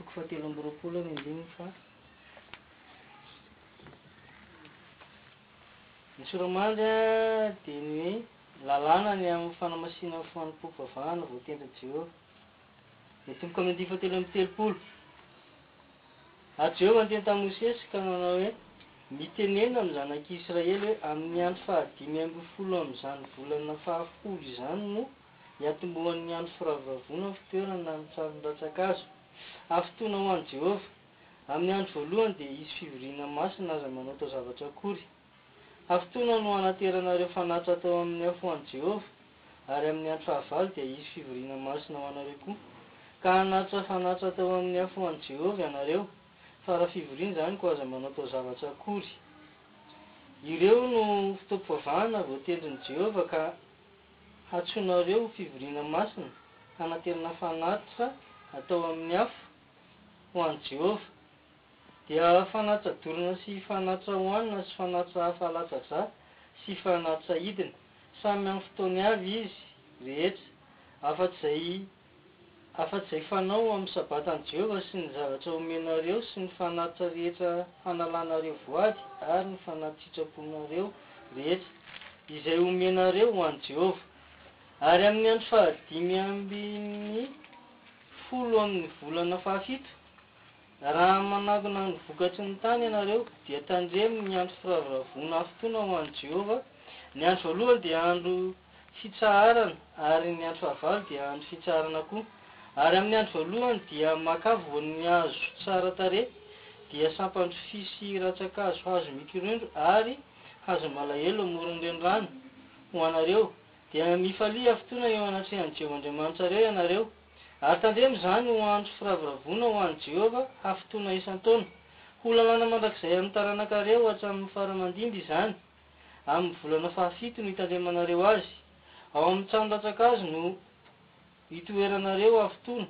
Toko fahatelo amby roapolo amin'ny andininy faha. Ny soramandy dia ny hoe lalàna ny amin'ny fanamasinan'ny fanompoam-pivavahana voatendrin'i Jehovah. Mitomboka amin'ny andininy fahatelo amby telopolo. Ary Jehovah niteny tamin'i Mosesy ka nanao hoe, Mitenena amin'ny zanak'i Israely hoe, Amin'ny andro fahadimy ambin'ny folo amin'izany volana fahafolo izany no. Hiantombohan'ny andro firavoravoana ny fitoerany na ny tsaron'ny rantsan-kazo. Hafintohina ho an'i Jehovah. Amin'ny andro voalohany dia hisy fivoriana masina na aza manao taozavatra akory. Hafintohina no hanaterana ireo fanatitra atao amin'ny afo ho an'i Jehovah, ary amin'ny andro fahavalo dia hisy fivoriana masina ho anareo koa. Ka hanatitra fanatitra atao amin'ny afo ho an'i Jehovah ianareo, fa raha fivoriana izany koa aza manao taozavatra akory. Ireo no fotoam-pivavahana voatendrin'i Jehovah ka. Hantsoinareo ho fivoriana masina, hanantenana fanatitra atao amin'ny afo ho an'i Jehovah. Dia fanatitra dorana sy fanatitra hohanina sy fanatitra hafa alatsa-drà sy fanatitra hidina, samy amin'ny fotoany avy izy rehetra, afa-tsy izay Afa-tsy izay fanao amin'ny Sabatan'i Jehovah sy ny zavatra omenareo sy ny fanatitra rehetra hanalanareo voady ary ny fanatitra-ponareo rehetra, izay omenareo ho an'i Jehovah. Ary amin'ny andro fahadimy ambin'ny folo amin'ny volana fahafito, Raha manangona ny vokatry ny tany ianareo, dia tandremo ny andro firavoravoana afotoana ho an'i Jehovah, Ny andro voalohany dia andro fitsaharana, ary ny andro fahavalo dia andro fitsaharana koa. Ary amin'ny andro voalohany dia makà voan'ny hazo tsara tarehy, dia sampan-dry fy sy rantsan-kazo, hazo mikirindro ary hazon-malahelo amoron'ny renirano, ho anareo. Dia mifalia afotoana eo anatrehan'i Jehovah Andriamanitrareo ianareo. Ary tandremo izany ho andro firavoravoana ho an'i Jehovah, hafotoana isan-taona. Ho lalàna mandrakizay amin'ny taranakareo hatramin'ny fara aman-dimby izany. Amin'ny volana fahafito no hitandremanareo azy. Ao amin'ny trano rantsan-kazo no hitoeranareo hafotoana.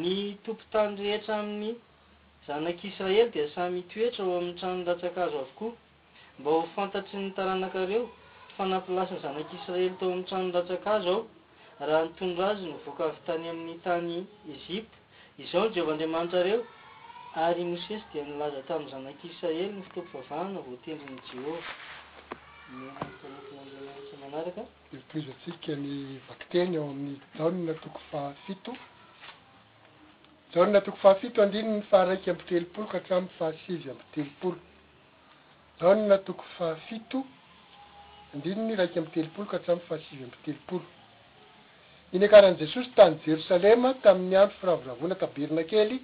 Ny tompon-tany rehetra amin'ny zanak'Israely dia samy hitoetra ao amin'ny trano rantsan-kazo avokoa. Mba ho fantatry ny taranakareo fa nampilasy ny zanak'Israely tao amin'ny trano rantsan-kazo Aho, raha nitondra azy nivoaka avy tany amin'ny tany Egypta. Izao ny Jehovah Andriamanitrareo, Ary i Mosesy dia nilaza tamin'ny zanak'Israely ny foto-pivavahana voatendrin'i Jehovah. Hotohizantsika ny vakiteny ao amin'ny Jaona toko fahafito, Jaona toko fahafito andininy faharaika amby telopolo ka hatramin'ny fahasivy amby telopolo. Jaona toko fahafito, andininy iraika amby telopolo ka hatramin'ny fahasivy amby telopolo. Ny niakaran'i Jesosy tany Jerosalema tamin'ny andro firavoravoana tabernakely,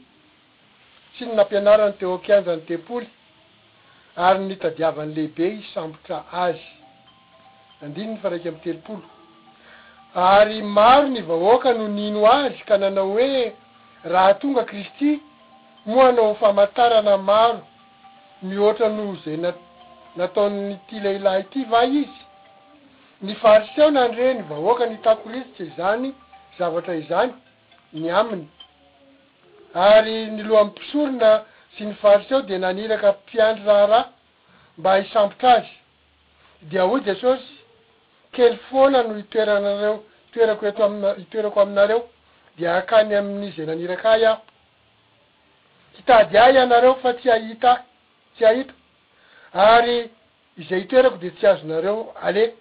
sy ny nampianarany teo an-kianjan'ny tempoly, ary ny nitadiavany lehibe hisambotra Azy, andininy faha-iraika amby telopolo. Ary maro ny vahoaka no nino Azy ka nanao hoe, Raha tonga Kristy, moa hanao famantarana maro Mihoatra noho izay nataon'ity lehilahy ity va izy? Ny Fariseo nandre ny vahoaka nitakorizika izany zavatra izany ny aminy, ary ny lohan'ny mpisorona sy ny Fariseo dia naniraka mpiandry raharaha mba hisambotra azy. Dia hoy Jesosy, Kely foana no hitoeranareo, hitoerako eto, hitoerako aminareo, dia hankany amin'izay naniraka ahy aho. Hitady ahy ianareo fa tsy hahita ahy, tsy hahita, ary izay itoerako dia tsy azonareo aleha.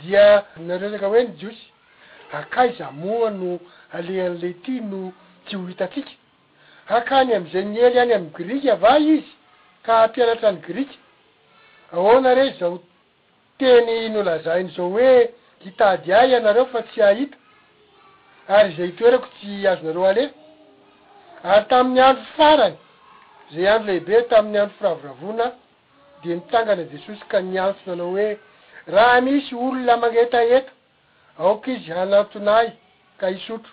Dia naresaka hoe ny Jiosy, Hankaiza moa no alehan'ilay ity no tsy ho hitantsika? Hankany amin'izay niely any amin'ny Grika va izy ka hampianatra ny Grika? Ahoana re izao Teny nolazainy izao hoe, Hitady ahy ianareo fa tsy hahita, ary izay itoerako tsy azonareo aleha. Ary tamin'ny andro farany, izay andro lehibe tamin'ny andro firavoravoana, dia nitsangana Jesosy ka niantso nanao hoe, Raha misy olona mangetaheta, aoka izy hanantona Ahy ka hisotro.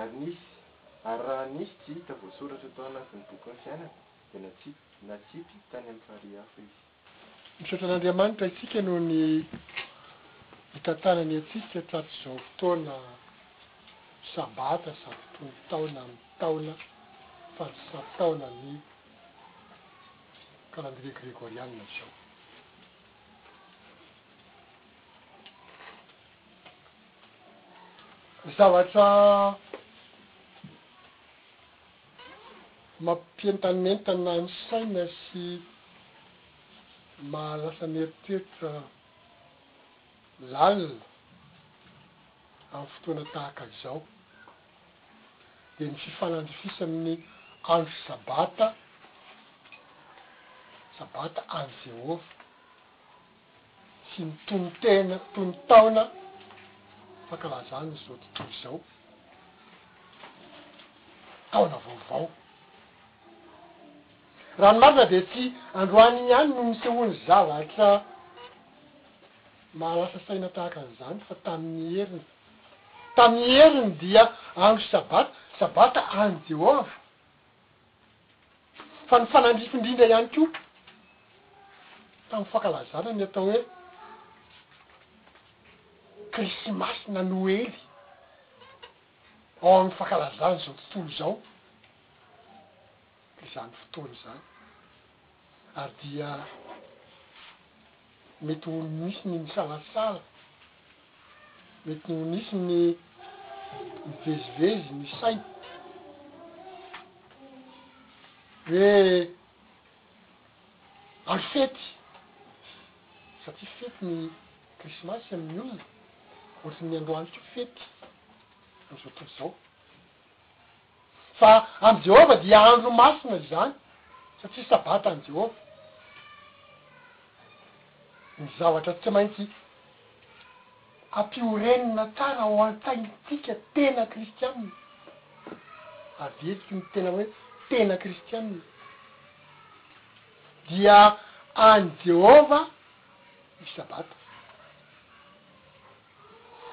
Ary nisy, ary raha nisy tsy hita voasoratra tao anatin'ny bokin'ny fiainana, dia natsipy, natsipy tany amin'ny farihy hafa izy. Misaotra an'Andriamanitra isika noho ny hitantanany antsika hatrizao fotoana Sabata sady tonon-taona amin'ny taona fanjisam-taonan'ny kalandrie gregorianina izao. Zavatra mampientanentana ny saina sy mahalasa ny eritreritra lalina amin'ny fotoana tahaka izao dia ny fifanandrifisan'ny andro Sabata, Sabata an'i Jehovah. sy ny tonon-tena, tonon-taona fankalazana izao tontolo izao, taona vaovao. Raha ny marina dia tsy androany iny ihany no nisehoan'ny zavatra mahalasa saina tahaka an'izany fa tamin'ny heriny. Tamin'ny heriny dia andro sabata, sabata an'i Jehovah. fa nifanandrify indrindra ihany koa tamin'ny fankalazana ny atao hoe Krisimasy na Noely ao amin'ny fankalazana izao tontolo izao izany fotoana izany ary dia Mety ho nisy ny nisalasala, mety ho nisy ny nivezivezy ny sainy hoe andro fety, satria fety ny krismasy amin'ny olona, ohatran'ny androany koa fety amin'izao tontolo izao. Fa amin'i Jehovah dia andro masina izany, satria Sabata an'i Jehovah. Ny zavatra tsy maintsy ampiorenina tsara ao an-tsaintsika tena kristiana, avesiko ny tena hoe tena kristiana, dia an'i Jehovah ny Sabata.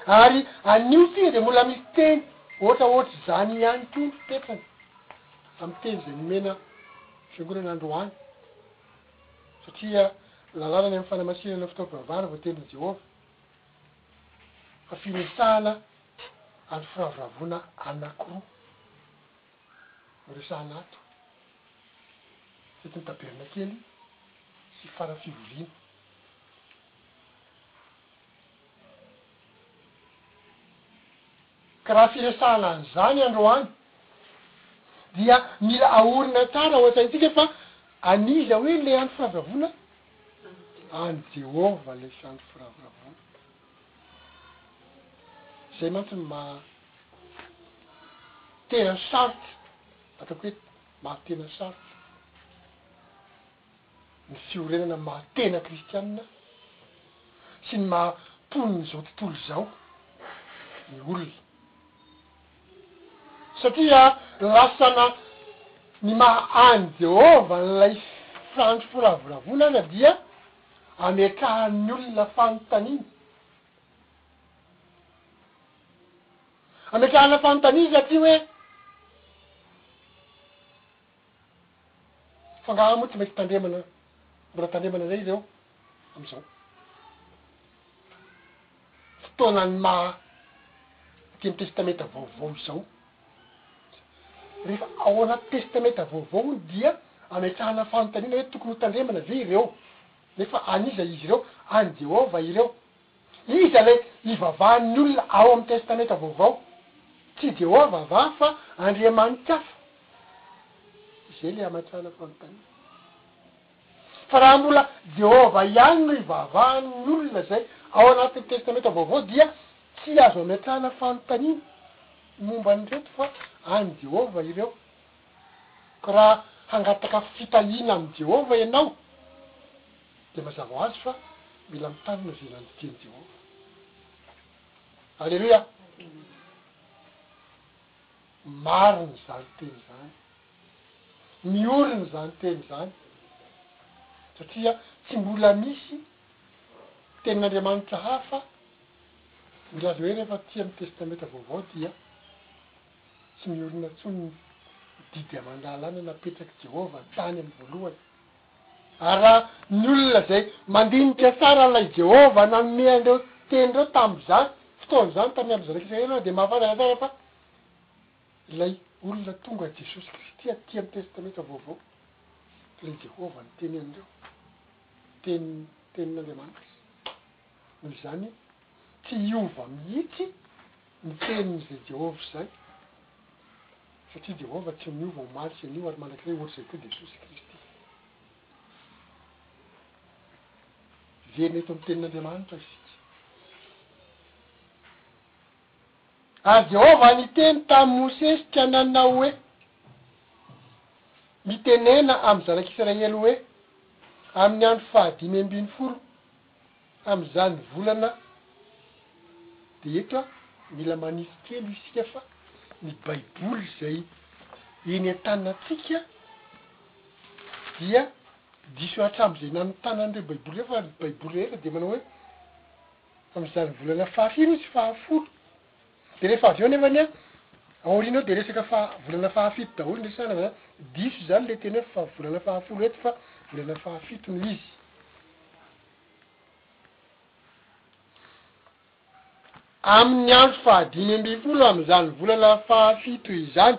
Ary anio tsika dia mbola misy teny ohatra ohatr'izany ihany koa mipetraka amin'ny teny izay nomena fiangonana androany, satria lalàna ny amin'ny fanamasinana fitaovam-pivavahana voatendrin'i Jehovah, fa firesahana ato firavoravoana anankiroa no resahana ato, fetin'ny tabernakely sy fara fivoriana. Ka raha firesahana an'izany androany dia mila aorina tsara ao an-tsaintsika fa an'iza hoe ilay andro firavoravoana? An'i Jehovah ilay andro firavoravoana. Izay mantsy no maha tena sarotra, ataoko hoe maha tena sarotra. ny fiorenana maha tena kristianina sy ny maha mponin'izao tontolo izao ny olona, satria lasana ny maha an'i Jehovah an'ilay fiandry firavoravoana aza dia ametrahan'ny olona fanontaniana. Ametrahana fanontaniana satria hoe. Fa angaha moa tsy mety tandremana, mbola tandremana indray ireo amin'izao fotoanan'ny maha ity amin'ny Testamenta Vaovao izao? Rehefa ao anaty Testamenta Vaovao hono dia ametrahana fanontaniana hoe tokony hotandremana ve ireo? Nefa an'iza izy ireo? An'i Jehovah ireo? Iza ilay ivavahan'ny olona ao amin'ny Testamenta Vaovao? Tsy Jehovah va fa andriamanitra hafa? Izay ilay hamatrahana fanontaniana. Fa raha mbola Jehovah ihany no ivavahan'ny olona izay ao anatin'ny Testamenta Vaovao dia tsy azo ametrahana fanontaniana ny momba an'ireto fa an'i Jehovah ireo. Ka raha hangataka fitahiana amin'i Jehovah ianao, Dia mazava ho azy fa mila mitarina izay nandidian'i Jehovah. Aleloia! Marina izany teny izany. Miorina izany teny izany. Satria tsy mbola misy tenin'Andriamanitra hafa milaza hoe rehefa aty amin'ny Testamenta Vaovao dia tsy miorina intsony ny didy aman-dalàna napetrak'i Jehovah tany amin'ny voalohany. Ary raha ny olona izay mandinika tsara an'ilay Jehovah nanome an'ireo teny ireo tamin'izany fotoana izany tamin'ny andron'ny zanak'i Israely aho, dia mahafantatra tsara fa ilay Olona tonga, Jesosy Kristy atỳ amin'ny Testamenta Vaovao, ilay Jehovah niteny an'ireo teny tenin'Andriamanitra. Noho izany, tsy hiova mihitsy. Ny tenin'izay Jehovah izay, satria Jehovah tsy miova omaly sy anio ary mandrakizay hoatr'izay koa Jesosy Kristy. Hiverina eto amin'ny Tenin'Andriamanitra isika. Ary Jehovah niteny tamin'i Mosesy tsy ananona hoe, Mitenena amin'ny zanak'Israely hoe, Amin'ny andro fahadimy ambin'ny folo, amin'izany volana dia eto a mila manitsy kely hoy isika fa ny baiboly izay eny an-tanantsika dia diso hatramin'izay nanotanan'ireo baiboly rehetra fa ny baiboly rehetra dia manao hoe amin'izany volana fahafiro izy fahafolo De rehefa avy eo nefa anie aoriana eo de resaka fa volana fahafito daholo ny resahana zany diso izany le teny hoe fa volana fahafolo eto fa volana fahafito no izy. Amin'ny andro fahadimy ambin'ny folo amin'izany volana fahafito izany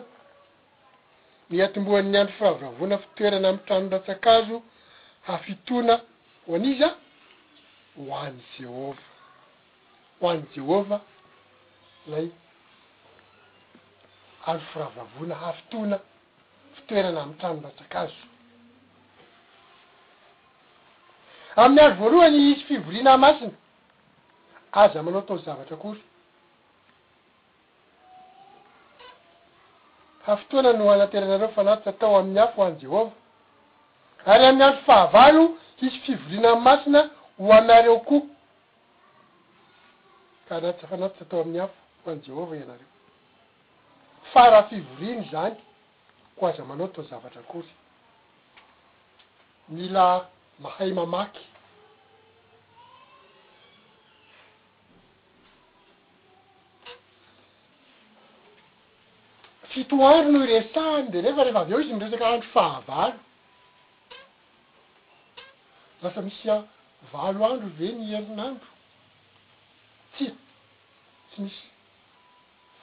no hiatombohan'ny andro firavoravoana fitoerana amin'ny tranon dratsakazo hafitoana ho an'iza? Ho an'i Jehovah. ho an'i Jehovah ilay hazo firavavoana hafintoana fitoerana amin'ny trano rantsan-kazo. Amin'ny andro voalohany hisy fivoriana masina, aza manao taozavatra akory. Hafintoana no hanateranareo fanatitra tao amin'ny afo ho an'i Jehovah. Ary amin'ny andro fahavalo hisy fivoriana masina ho anareo koa. ka anaty safan'aty tsy atao amin'ny afo ho an'i Jehovah ianareo. Fa raha fivoriana izany, koa aza manao taozavatra akory. Mila mahay mamaky. Fito andro no iresahany, dia nefa rehefa avy eo izy miresaka andro fahavalo. Lasa misy a valo andro ve ny herinandro? Tsia, tsy misy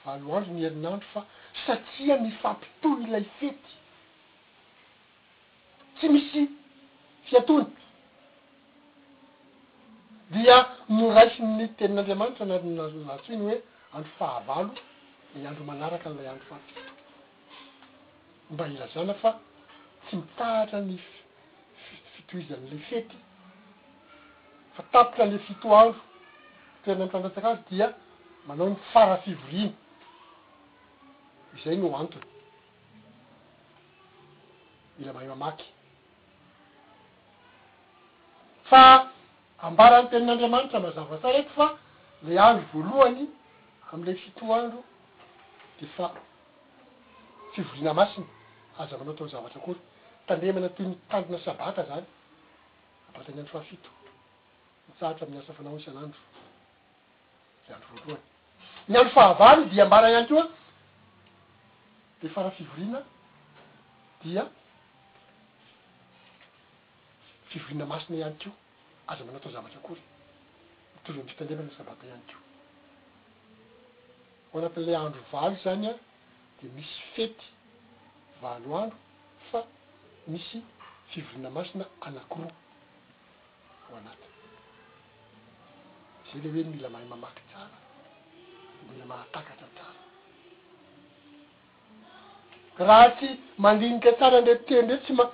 valo andro ny herinandro fa satria mifampitohy ilay fety, tsy misy fiatoana, dia noraisin'ny Tenin'Andriamanitra na nantsoiny hoe andro fahavalo ny andro manaraka an'ilay andro fahafito. mba ilazana fa tsy mitahatra ny fitohizan'ilay fety fa tapitra le fito andro toerana mitrandratsaka azy dia manao ny fara fivoriana izay no antony mila mahay mamaky fa ambaran'ny tenin'andriamanitra mazava tsara eto fa le andro voalohany am'ilay fito andro de fa Fivoriana masina, aza manao taozavatra akory. Tandremana toy ny mpitandrina sabata izany. Sabata ny andro fahafito. Mitsahatra amin'ny asa fanao isan'andro. Ny andro voalohany. Ny andro fahavalo dia ambara ihany koa. Dia fara fivoriana dia fivoriana masina ihany koa. Aza manatao zavatra akory mitovy amin'ny fitandremana ny sabata ihany koa. Ao anatin'ilay andro valo izany dia misy fety valo andro fa misy fivoriana masina anankiroa ao anatiny. Izay ilay hoe mila mahay mamaky tsara, mila mahatakatra tsara. Raha tsy mandinika tsara an'ireo teny ireo, tsy ma,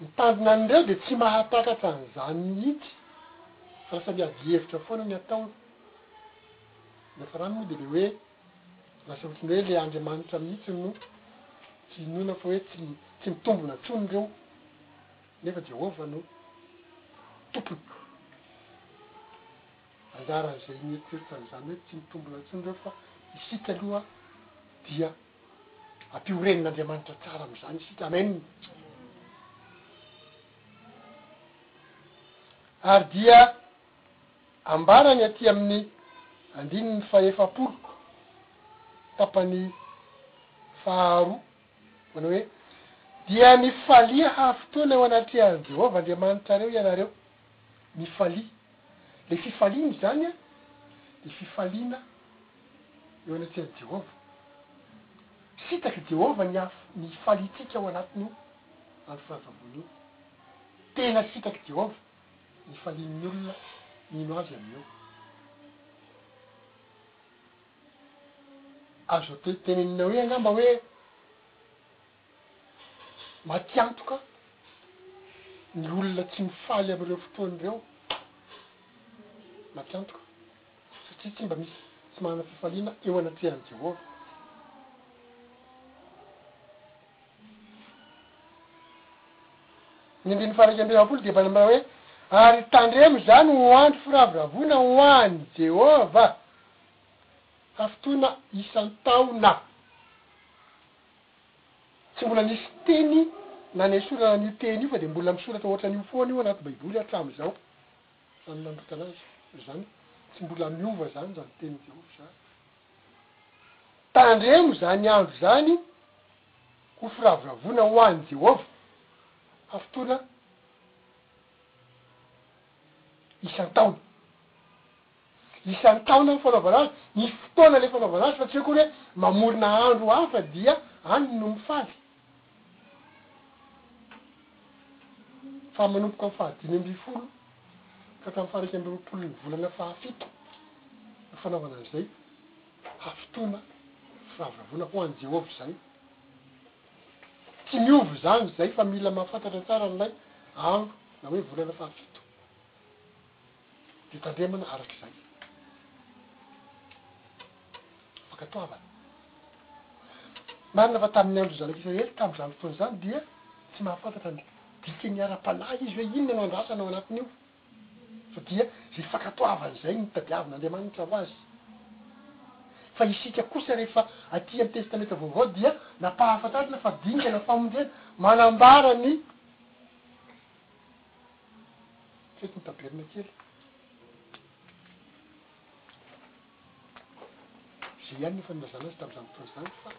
ny tanjona an'ireo dia tsy mahatakatra an'izany mihitsy, fa lasa miady hevitra foana ny ataony. Ny hafarany moa dia ilay hoe, lasa ohatry ny hoe ilay Andriamanitra mihitsy no tsy inoana fa hoe tsy, tsy mitombina intsony ireo, nefa Jehovah no Tompony. anjaran'izay mieritreritra an'izany hoe tsy mitombina intsony ireo fa isika aloha dia ampio renin'Andriamanitra tsara amin'izany isika. Amen. Ary dia ambarany aty amin'ny andininy fahefapolo tapany faharoa. Manao hoe, Dia mifalia hahafotoana eo anatrehan'i Jehovah Andriamanitrareo ianareo. Mifalia. Ilay fifaliana izany dia fifaliana eo anatrehan'i Jehovah. Sitak'i Jehovah ny haf, ny hifaliantsika ao anatin'io andro fahavavoana io. Tena sitak'i Jehovah ny hifalian'ny olona mino azy amin'io. Azo tenenina hoe angamba hoe matiantoka ny olona tsy mifaly amin'ireo fotoana ireo, matiantoka, satria tsy mba misy tsy manana fifaliana eo anatrehan'i Jehovah. Ny andininy faha-iraika amby efapolo dia manambara hoe, Ary tandremo izany ho andro firavoravoana ho an'i Jehovah. fa fotoana isan-taona. Tsy mbola nisy teny nanesorana an'io teny io fa dia mbola misoratra ohatran'io foana io anaty baiboly hatramin'izao izany nanokana azy izany. Tsy mbola miova izany izany tenin'i Jehovah izany. Tandremo izany andro izany ho firavoravoana ho an'i Jehovah, fa fotoana isan-taona. isan-taona ny fanaovana azy, misy fotoana le fanaovana azy fa tsy hoe akory hoe mamorona andro hafa dia any no mifaly. Fa manomboka amin'ny faha dimy ambin'ny folo ka hatramin'ny faha iraika amby roapolon'ny volana faha fito no fanaovana an'izay fa fotoana firavoravoana ho an'i Jehovah izany. Tsy miova izany izay fa mila mahafantatra tsara an'ilay andro na hoe volana faha fito. dia tandremana araka izany. Fankatoavana. Marina fa tamin'ny andron'ny Zanak'Isiraely tamin'izany fotoana izany dia tsy mahafantatra ny dikan'ny ara-panahy izy hoe inona no andrasana ao anatin'io, fa dia izay fankatoavana izay no tadiavin'Andriamanitra ho azy. Fa isika kosa rehefa aty amin'ny Testamenta Vaovao dia nampahafantarina fa dingana famonjena manambara ny. Tsy haiko ny taberina kely. Izay ihany no efa nilazana azy tamin'izany fotoana izany fa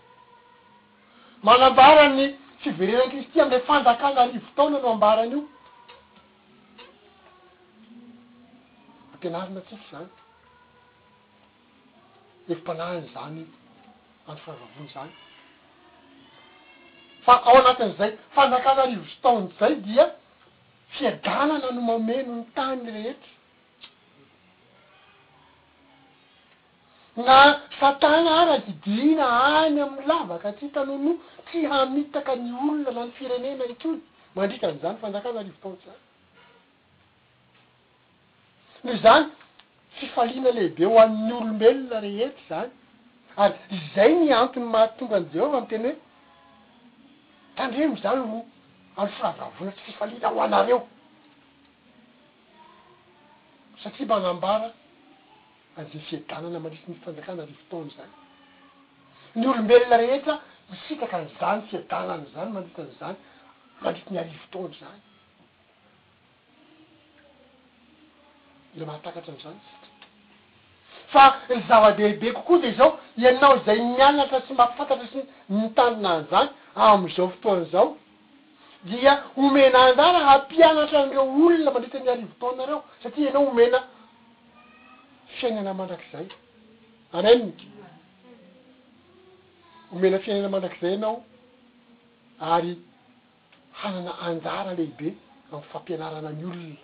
manambara ny fiverenan'i Kristy amin'ilay fanjakana arivo taona no ambaran'io. Ampianarina antsika izany. hevi-panahiny izany andro fahavavoana izany, fa ao anatin'izay fanjakana arivo sy taona izay dia fiadanana no mameno ny tany rehetra, na satana ara hidiana any amin'ny lavaka tsy hita nonoa tsy hamitaka ny olona na ny firenena intsony mandritra an'izany fanjakana arivo taona izany. Noho izany, fifaliana lehibe ho an'ny olombelona rehetra izany, ary izay ny antony mahatonga an'i Jehovah miteny hoe, Tandremo izany ho andro-firavoravoana sy fifaliana ho anareo, satria manambara an'izay fiadanana mandritry ny Fanjakana Arivo Taona izany. Ny olombelona rehetra hisintaka an'izany fiadanana izany manokana izany mandritry ny Arivo Taona izany. Ilay mahatakatra an'izany isika. Fa ny zava-dehibe kokoa dia izao, ianao izay mianatra sy mampifantatra sy mitandrina an'izany amin'izao fotoana izao, dia omena anjara hampianatra an'ireo olona mandritra ny arivo taona ireo, satria ianao omena fiainana mandrakizay. Amen. Omena fiainana mandrakizay ianao, ary Hanana anjara lehibe amin'ny fampianarana ny olona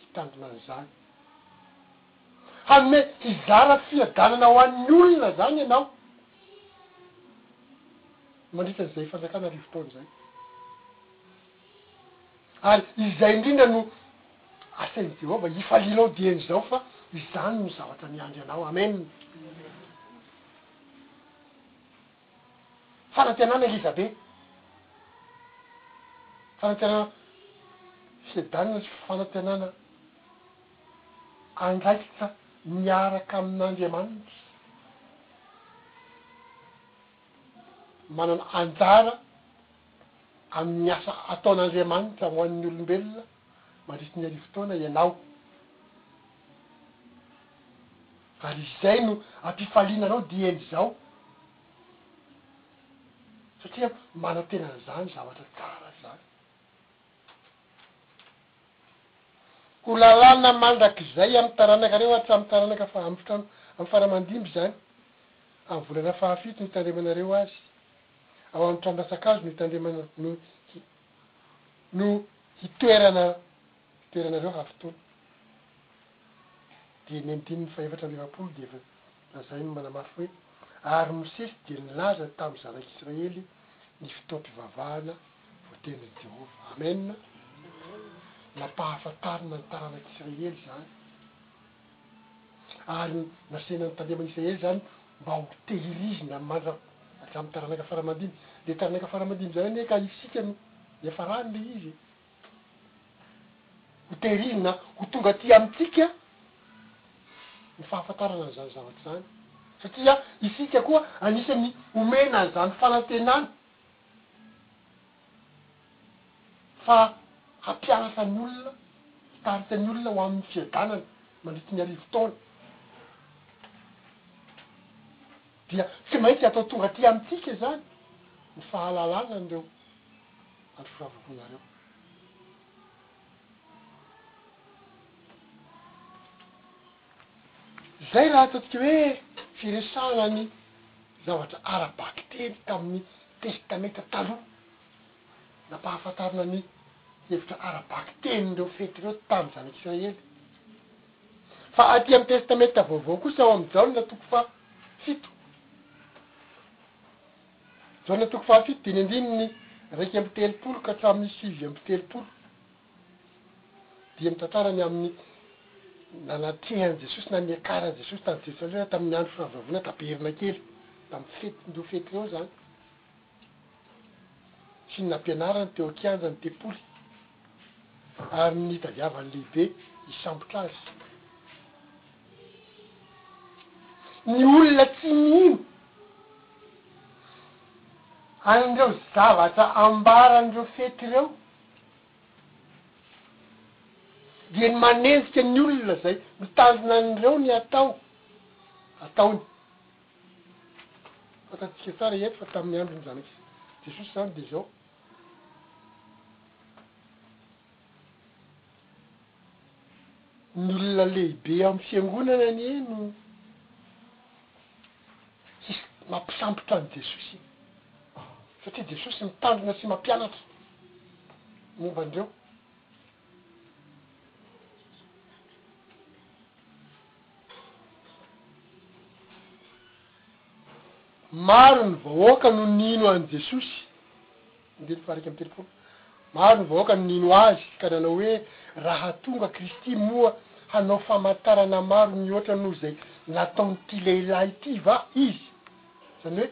hitandrina an'izany. Hanome hizara fiadanana ho an'ny olona izany ianao mandritra an'izay Fanjakana Arivo Taona izay. Ary izay indrindra no asain'i Jehovah hifalianao dieny izao, fa izany no zavatra miandry anao. Amena. Fanantenana Elizabe Fanantenana Fiadanana sy fanantenana andraikitra miaraka amin'Andriamanitra Manana anjara amin'ny asa ataon'Andriamanitra ho an'ny olombelona mandritry ny arivo taona ianao. Ary izay no ampifaliana anao dieny izao satria manantena an'izany zavatra tsara izany. Ho lalàna mandrakizay amin'ny taranakareo hatramin'ny taranaka faha amin'ny fara aman-dimby izany, amin'ny volana faha fito no hitandremanareo azy, ao amin'ny tranontsakazo no hitandremana no no hitoerana Mitoetra anareo hafitoana. Dia ny andininy fahefatra amby efapolo dia efa lazainy manamafy hoe, Ary Mosesy dia nilaza tamin'ny zanak'i Israely ny fotoam-pivavahana voatenin'i Jehovah. Amena. Nampahafantarina ny taranak'i Israely izany, ary nasaina nitandreman'i Israely izany mba ho tehirizina mandra, hatramin'ny taranaka fara-aman-dimy. Ilay taranaka fara-aman-dimy izany anie ka isika no niafarany ilay izy e! Hoterihina ho tonga aty amintsika ny fahafantarana an'izany zavatra izany, satria isika koa anisan'ny omena an'izany fanantenana fa hampiasa ny olona, hitarika ny olona ho amin'ny fiadanana mandritry ny arivo taona. Dia tsy maintsy atao tonga aty amintsika izany ny fahalalana an'ireo andro firavoravoanareo. Izay raha ataontsika hoe firesahana ny zavatra ara-bakiteny tamin'ny Testamenta Taloha, nampahafantarina ny hevitra ara-bakitenin'ireo fety ireo tamin'ny Zanak'Isiraely. Fa aty amin'ny Testamenta Vaovao kosa ao amin'i Jaona toko faha. fito. Jaona toko fahafito dimy ambininy iraika amby telopolo ka hatramin'ny sivy amby telopolo dia mitantara ny amin'ny nanatrehan'i Jesosy na niakaran'i Jesosy tany Jerosalema tamin'ny andro fahavonavona taperina kely, tamin'ny fety, ireo fety ireo izany. sy ny nampianarany teo an-kianjan'ny tempoly, ary ny nitadiavany lehibe hisambotra azy. Ny olona tsy mino an'ireo zavatra ambaran'ireo fety ireo dia ny manenjika ny olona izay mitandrina an'ireo ny atao ataony. Fantantsika tsara ireto fa tamin'ny andron'ny zanak'i Jesosy izany dia izao. Ny olona lehibe amin'ny fiangonana anie no hisy mampisambotra an'i Jesosy e! Satria Jesosy mitandrina sy mampianatra momba an'ireo. Maro ny vahoaka no nino an'i Jesosy, andininy faha-iraika amby telopolo. Maro ny vahoaka no nino Azy ka nanao hoe, Raha tonga Kristy moa hanao famantarana maro mihoatra noho izay nataon'ity lehilahy ity va Izy? Izany hoe,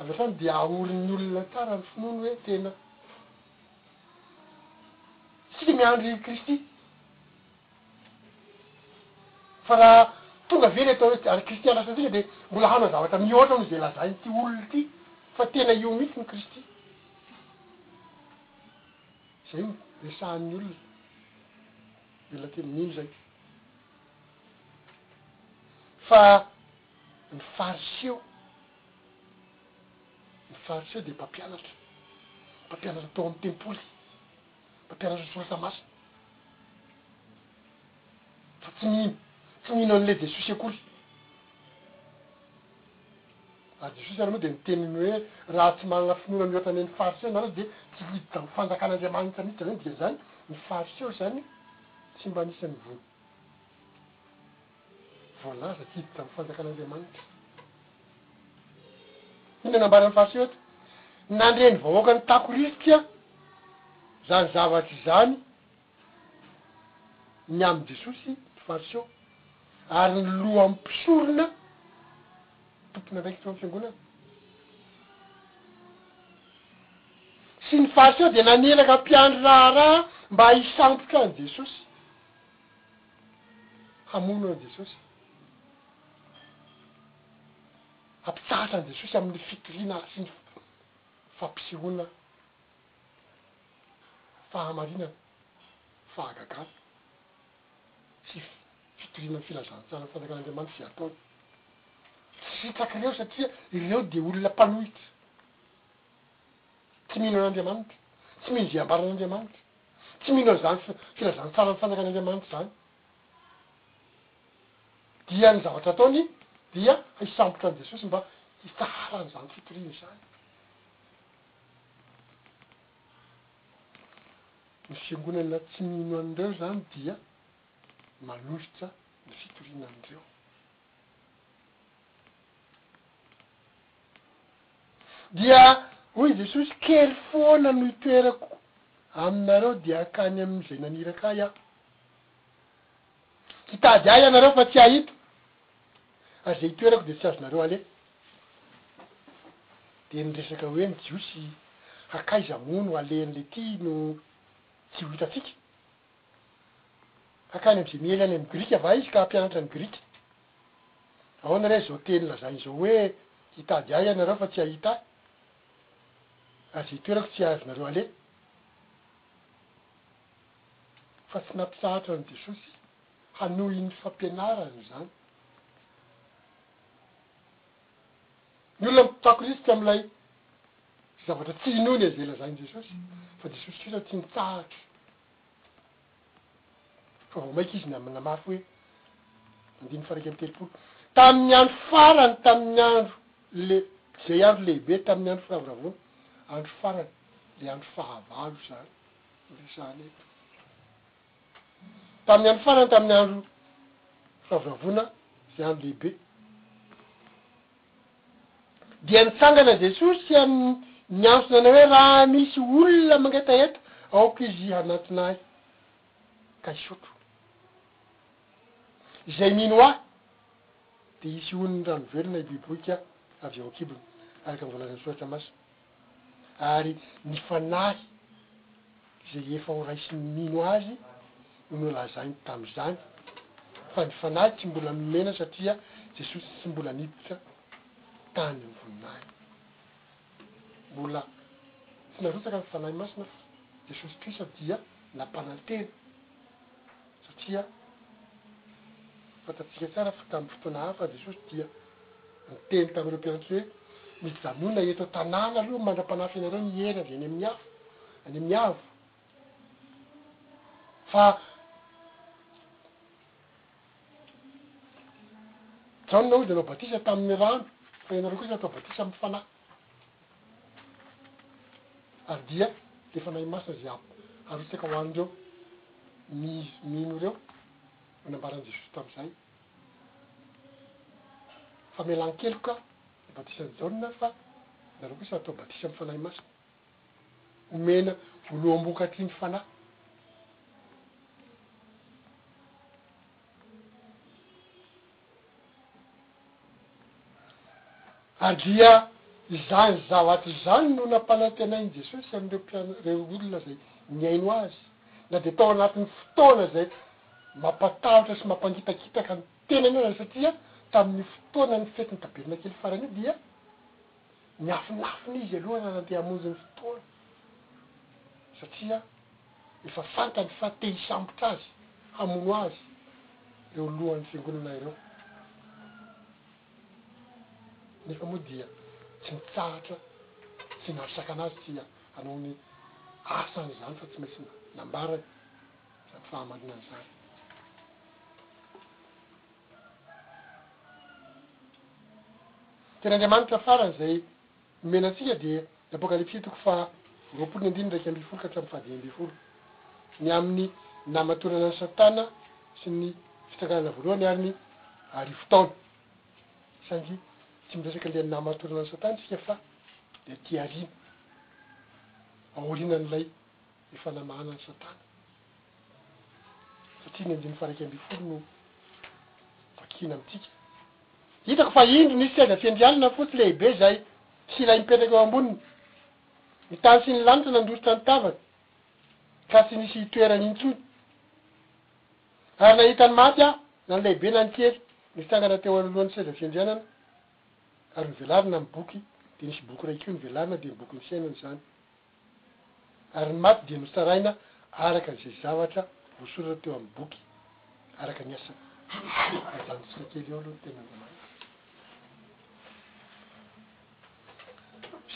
avy hatrany dia ahorin'ny olona tsara ny finoany hoe tena. Isika miandry Kristy. Fa raha tonga ve ny atao hoe ary Kristiana lasa antsika dia mbola hanao zavatra mihoatra noho izay lazain'ity olona ity fa tena io mihitsy ny Kristy. Izay no resahan'ny olona. Velona teny mino izay. Fa Ny Fariseo, ny Fariseo dia mpampianatra, mpampianatra tao amin'ny tempoly, mpampianatra ny Soratra Masina, fa tsy mino, tsy mino an'ilay Jesosy akory. Ary Jesosy ary moa dia niteny ny hoe, raha tsy manana finoana mihoatran'ny an'ny Fariseo ianareo dia tsy hiditra amin'ny fanjakan'Andriamanitra mihitsy. Izany hoe ny dikan'izany, ny Fariseo izany tsy mba anisan'ny voa. voalaza tsy hiditra amin'ny fanjakan'Andriamanitra. Inona no nambaran'ny Fariseoeto? Nandre ny vahoaka nitaky rivotra izany zavatra izany ny amin'i Jesosy ny Fariseo ary ny lohan'ny mpisorona tompon'andraikitra eo amin'ny fiangonana. Sy ny Fariseo dia naniraka mpiandry raharaha mba hisambotra an'i Jesosy. Hamono an'i Jesosy. Hampitsahatra an'i Jesosy amin'ny fitoriana sy ny fampisehoana fahamarinana, fahagagana sy fitoriana ny filazantsara ny fanjakan'Andriamanitra izay ataony. Tsy sitraky ireo satria ireo dia olona mpanohitra, tsy mino an'Andriamanitra, tsy mino izay ambaran'Andriamanitra. Tsy mino an'izany fi, filazantsaran'ny Fanaran'Andriamanitra izany. Dia ny zavatra ataony dia hisambotra an'i Jesosy mba hitsahara an'izany fitoriana izany. Ny fiangonana tsy mino an'ireo izany dia manolotra ny fitoriana an'ireo. Dia hoy Jesosy, Kely foana no itoerako aminareo, dia hankany amin'izay naniraka Ahy Aho. Hitady Ahy ianareo fa tsy hahita, ary izay itoerako dia tsy azonareo aleha. Dia niresaka hoe ny Jiosy, Hankaiza moa no alehan'ilay ity no tsy ho hitantsika? Hakany amin'izay miely any amin'ny Grika va izy ka hampianatra ny Grika? Ahoana re izao teny lazainy izao hoe, Hitady Ahy ianareo fa tsy hahita Ahy, ary izay itoerako tsy hahazoanareo aleha? Fa tsy nampitsahatra an'i Jesosy hanohy ny fampianarany izany. Ny olona mitakorisika amin'ilay zavatra tsy inoany izay lazain'i Jesosy fa Jesosy sisa no tsy mitsahatra fa vao maika izy ny amin'ny namafy hoe, andininy faha iraika amby telopolo, tamin'ny andro farany tamin'ny andro le, izay andro lehibe tamin'ny andro firavoravoana, andro farany, le andro fahavalo izany no resahana eto. Tamin'ny andro farany, tamin'ny andro fahavoravoana izay andro lehibe, dia nitsangana Jesosy amin'ny niantso nanao hoe, Raha misy olona mangetaheta, aoka izy hanantona Ahy, ka hisotro. Izay mino Ahy, dia hisy ony rano velona hiboiboika avy ao an-kibony, araka ny voalazan'ny Soratra Masina. ary ny fanahy izay efa ho raisin'ny mino azy no nolazainy tamin'izany, fa ny fanahy tsy mbola nomena satria Jesosy tsy mbola niditra tany amin'ny voninahiny. Mbola tsy narotsaka ny Fanahy Masina fa Jesosy Kristy dia nampanantena. Satria fantatsika tsara fa tamin'ny fotoana hafa Jesosy dia niteny tamin'ireo mpianatry hoe, Mijanona eto an-tanàna aloha mandra-panafi' ianareo ny hery avy any amin'ny afo, any amin'ny avo, fa Jaona hoy dia nanao batisa tamin'ny rano, fa ianareo kosa atao batisa amin'ny Fanahy. Ary dia le Fanahy Masina izay harotsaka ho an'ireo mino ireo, no nambaran'i Jesosy tamin'izay. Famelan-keloka ny batisan'i Jaona fa ianareo kosa hatao batisa amin'ny Fanahy Masina. Omena voaloham-bokatry ny Fanahy. Ary dia izany zavatra izany no nampanantenain'i Jesosy an'ireo mpiana, ireo olona izay nihaino Azy, na dia tao anatin'ny fotoana izay mampatahotra sy mampangitakitaka ny tenany aza, satria tamin'io fotoanan'ny fetin'ny Tabernakely farany io dia niafinafina Izy aloha raha nandeha hamonjy ny fotoana, satria. Efa fantany fa te hisambotra azy, hamono azy eo lohan'ny fiangonana ireo. Nefa moa dia tsy nitsahatra sy naharsakana azy tsy hanao ny asany izany fa tsy maintsy nambarany izany fahamarinana izany. Tena Andriamanitra farany izay. nomena antsika dia ny Apokalypsy toko faha roapolo ny andininy iraika ambin'ny folo ka hatramin'ny faha dimy ambin'ny folo, ny amin'ny namatorana an'i Satana sy ny fitsanganana voalohany ary ny arivo taona. Saingy tsy miresaka an'ilay namatorana an'i Satana isika fa ny aty aoriana, aorianan'ilay. Ny fanamahana an'i Satana. Satria ny andininy faha-iraika ambin'ny folo no vakina amintsika. Hitako fa indro nisy seza fendry alina fotsy lehibe izay tsy ilay mipetraka eo amboniny. Ny tany sy ny lanitra nandositra ny tavany ka tsy nisy itoerany intsony. Ary nahita ny maty aho, na ny lehibe na ny kely, nitsangana teo anoloan'ny seza fiandrianana ary novelarina ny boky, dia nisy boky iray koa novelarina, dia ny bokin'ny fiainana izany. Ary ny maty dia notsaraina araka izay zavatra voasoratra teo amin'ny boky, araka ny asany. Ajanontsika kely eo aloha ny Tenin'Andriamanitra.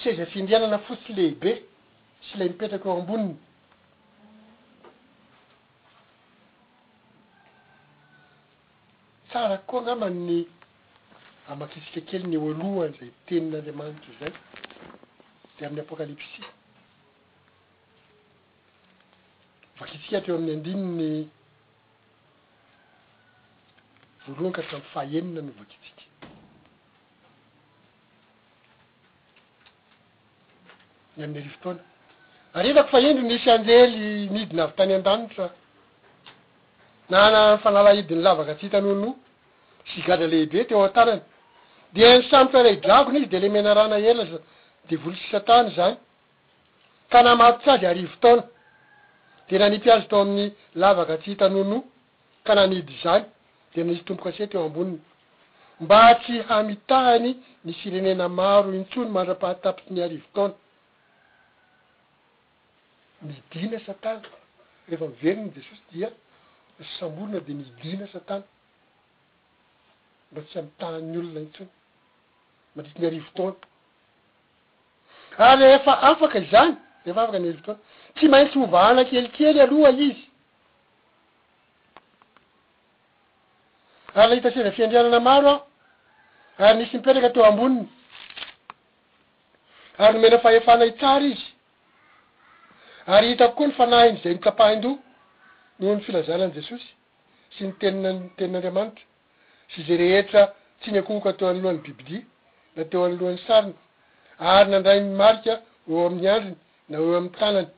Seza fiandrianana fotsy lehibe sy ilay mipetraka eo amboniny. Tsara koa angamba ny hamakiantsika kely ny eo alohan'izay tenin'Andriamanitra izay, dia amin'ny Apokalypsy. Vakintsika hatreo amin'ny andininy voalohany ka hatramin'ny fahaenina no vakintsika. ny amin'ny arivo taona. Ary hitako fa indro nisy anjely nidina avy tany an-danitra, nanana ny fanalahidiny lavaka tsy hita nonoa, sy gadra lehibe teo an-tanany. Dia nisambotra ilay dragona izy, dia ilay menarana ela, izany devoly sy Satana izany, ka namatotra azy arivo taona, dia nanipy azy tao amin'ny lavaka tsy hita nonoa. ka nanidy izany dia nisy tombo-kase teo amboniny mba tsy hamitahany ny firenena maro intsony mandra-pahatapitry ny arivo taona. Nidina Satana. Rehefa miverina i Jesosy dia nosamborina dia nidina Satana mba tsy hamitahany ny olona intsony mandritry ny arivo taona. Ary rehefa afaka izany, rehefa afaka ny arivo taona, tsy maintsy hovahana kelikely aloha izy. Ary nahita seza fiandrianana maro aho, ary nisy nipetraka teo amboniny, ary nomena fahefana hitsara izy, ary hitako koa ny fanahiny izay notsapahin-doha noho ny filazana an'i Jesosy sy ny tenin'Andriamanitra, sy izay rehetra tsy niankohoka teo anoloan'ny bibidia na teo anoloan'ny sariny, ary nandray ny marika eo amin'ny andriny na eo amin'ny tanany.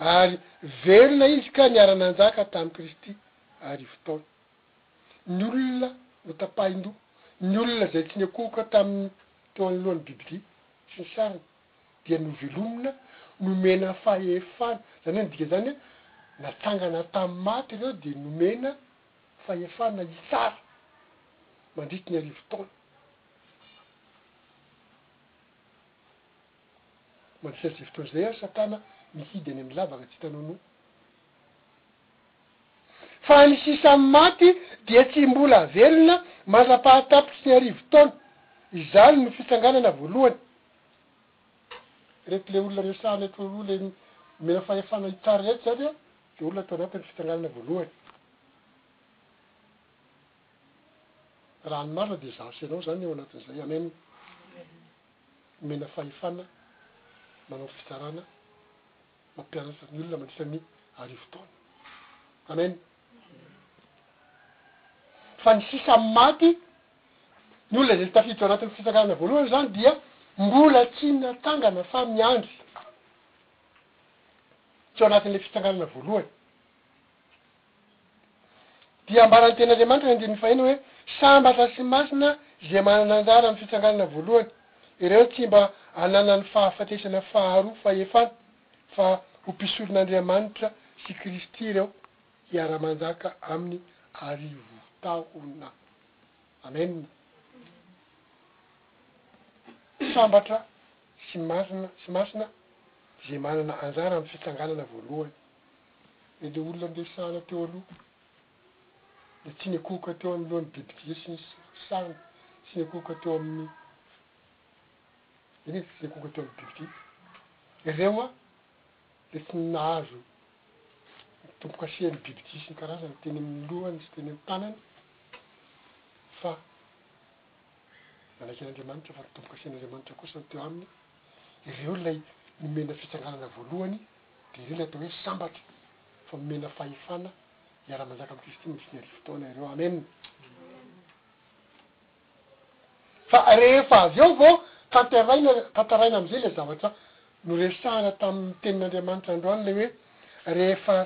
ary velona izy ka niara-nanjaka tamin'i Kristy arivo taona. Ny olona notapahin-doha, ny olona izay tsy niankohoka tamin'ny teo anoloan'ny Biblia sy ny sariny, dia novelomina, nomena fahefana, izany hoe ny dikan'izany, natsangana tamin'ny maty ireo dia nomena fahefana hitsara mandritry ny arivo taona. Mandrisera izay fotoana izay ary Satana mihidy any amin'ny lavaka tsy hitanao noho. Fa ny sisa maty dia tsy mbola velona mandra-pahatapitry ny arivo taona. Izany no fitsanganana voalohany. Ireto ilay olona resahana eto aloha, ilay omena fahefana hitsara ireto izany an, dia olona tao anatin'ny fitsanganana voalohany. Raha ny marina dia izaho sy ianao izany eo anatin'izay. Amen. omena fahefana manao fitsarana mampianatra ny olona mandritra ny arivo taona. Amen. Fa ny sisa maty, ny olona izay tafiditra ao anatin'ny fitsakarana voalohany izany dia mbola tsy natsangana fa miandry tsy ao anatin'ilay fitsanganana voalohany. Dia ambaran'ny Tenin'Andriamanitra any andininy fahiny hoe, Sambatra sy masina izay manana anjara amin'ny fitsanganana voalohany, ireo tsy mba hananany fahafatesana faharoa fahefana, fa ho mpisoron'Andriamanitra sy Kristy ireo, hiara-manjaka Aminy arivo taona. Amen! Sambatra sy masina sy masina izay manana anjara amin'ny fitsanganana voalohany. dia ilay olona ndeha sahala teo aloha, dia tsy nikohoka teo amin'ny lohan'ny bibidia sy ny sahany, tsy nikohoka teo amin'ny, inona, tsy nikohoka teo amin'ny bibidia. Ireo an, dia tsy nahazo ny tompon-kasen'ny bibidia sy ny karazany teny amin'ny lohany sy teny amin'ny tanany, fa nanaiky an'Andriamanitra, fa ny tompon-kasen'Andriamanitra kosa no teo aminy. ireo ilay nomena fitsanganana voalohany dia ireo ilay atao hoe sambatra fa omena fahefana hiara manjaka amin'i Kristy mandritry ny arivo taona ireo amen fa rehefa avy eo vao tanteraina tantaraina amin'izay ilay zavatra noresahana tamin'ny tenin'Andriamanitra androany ilay hoe rehefa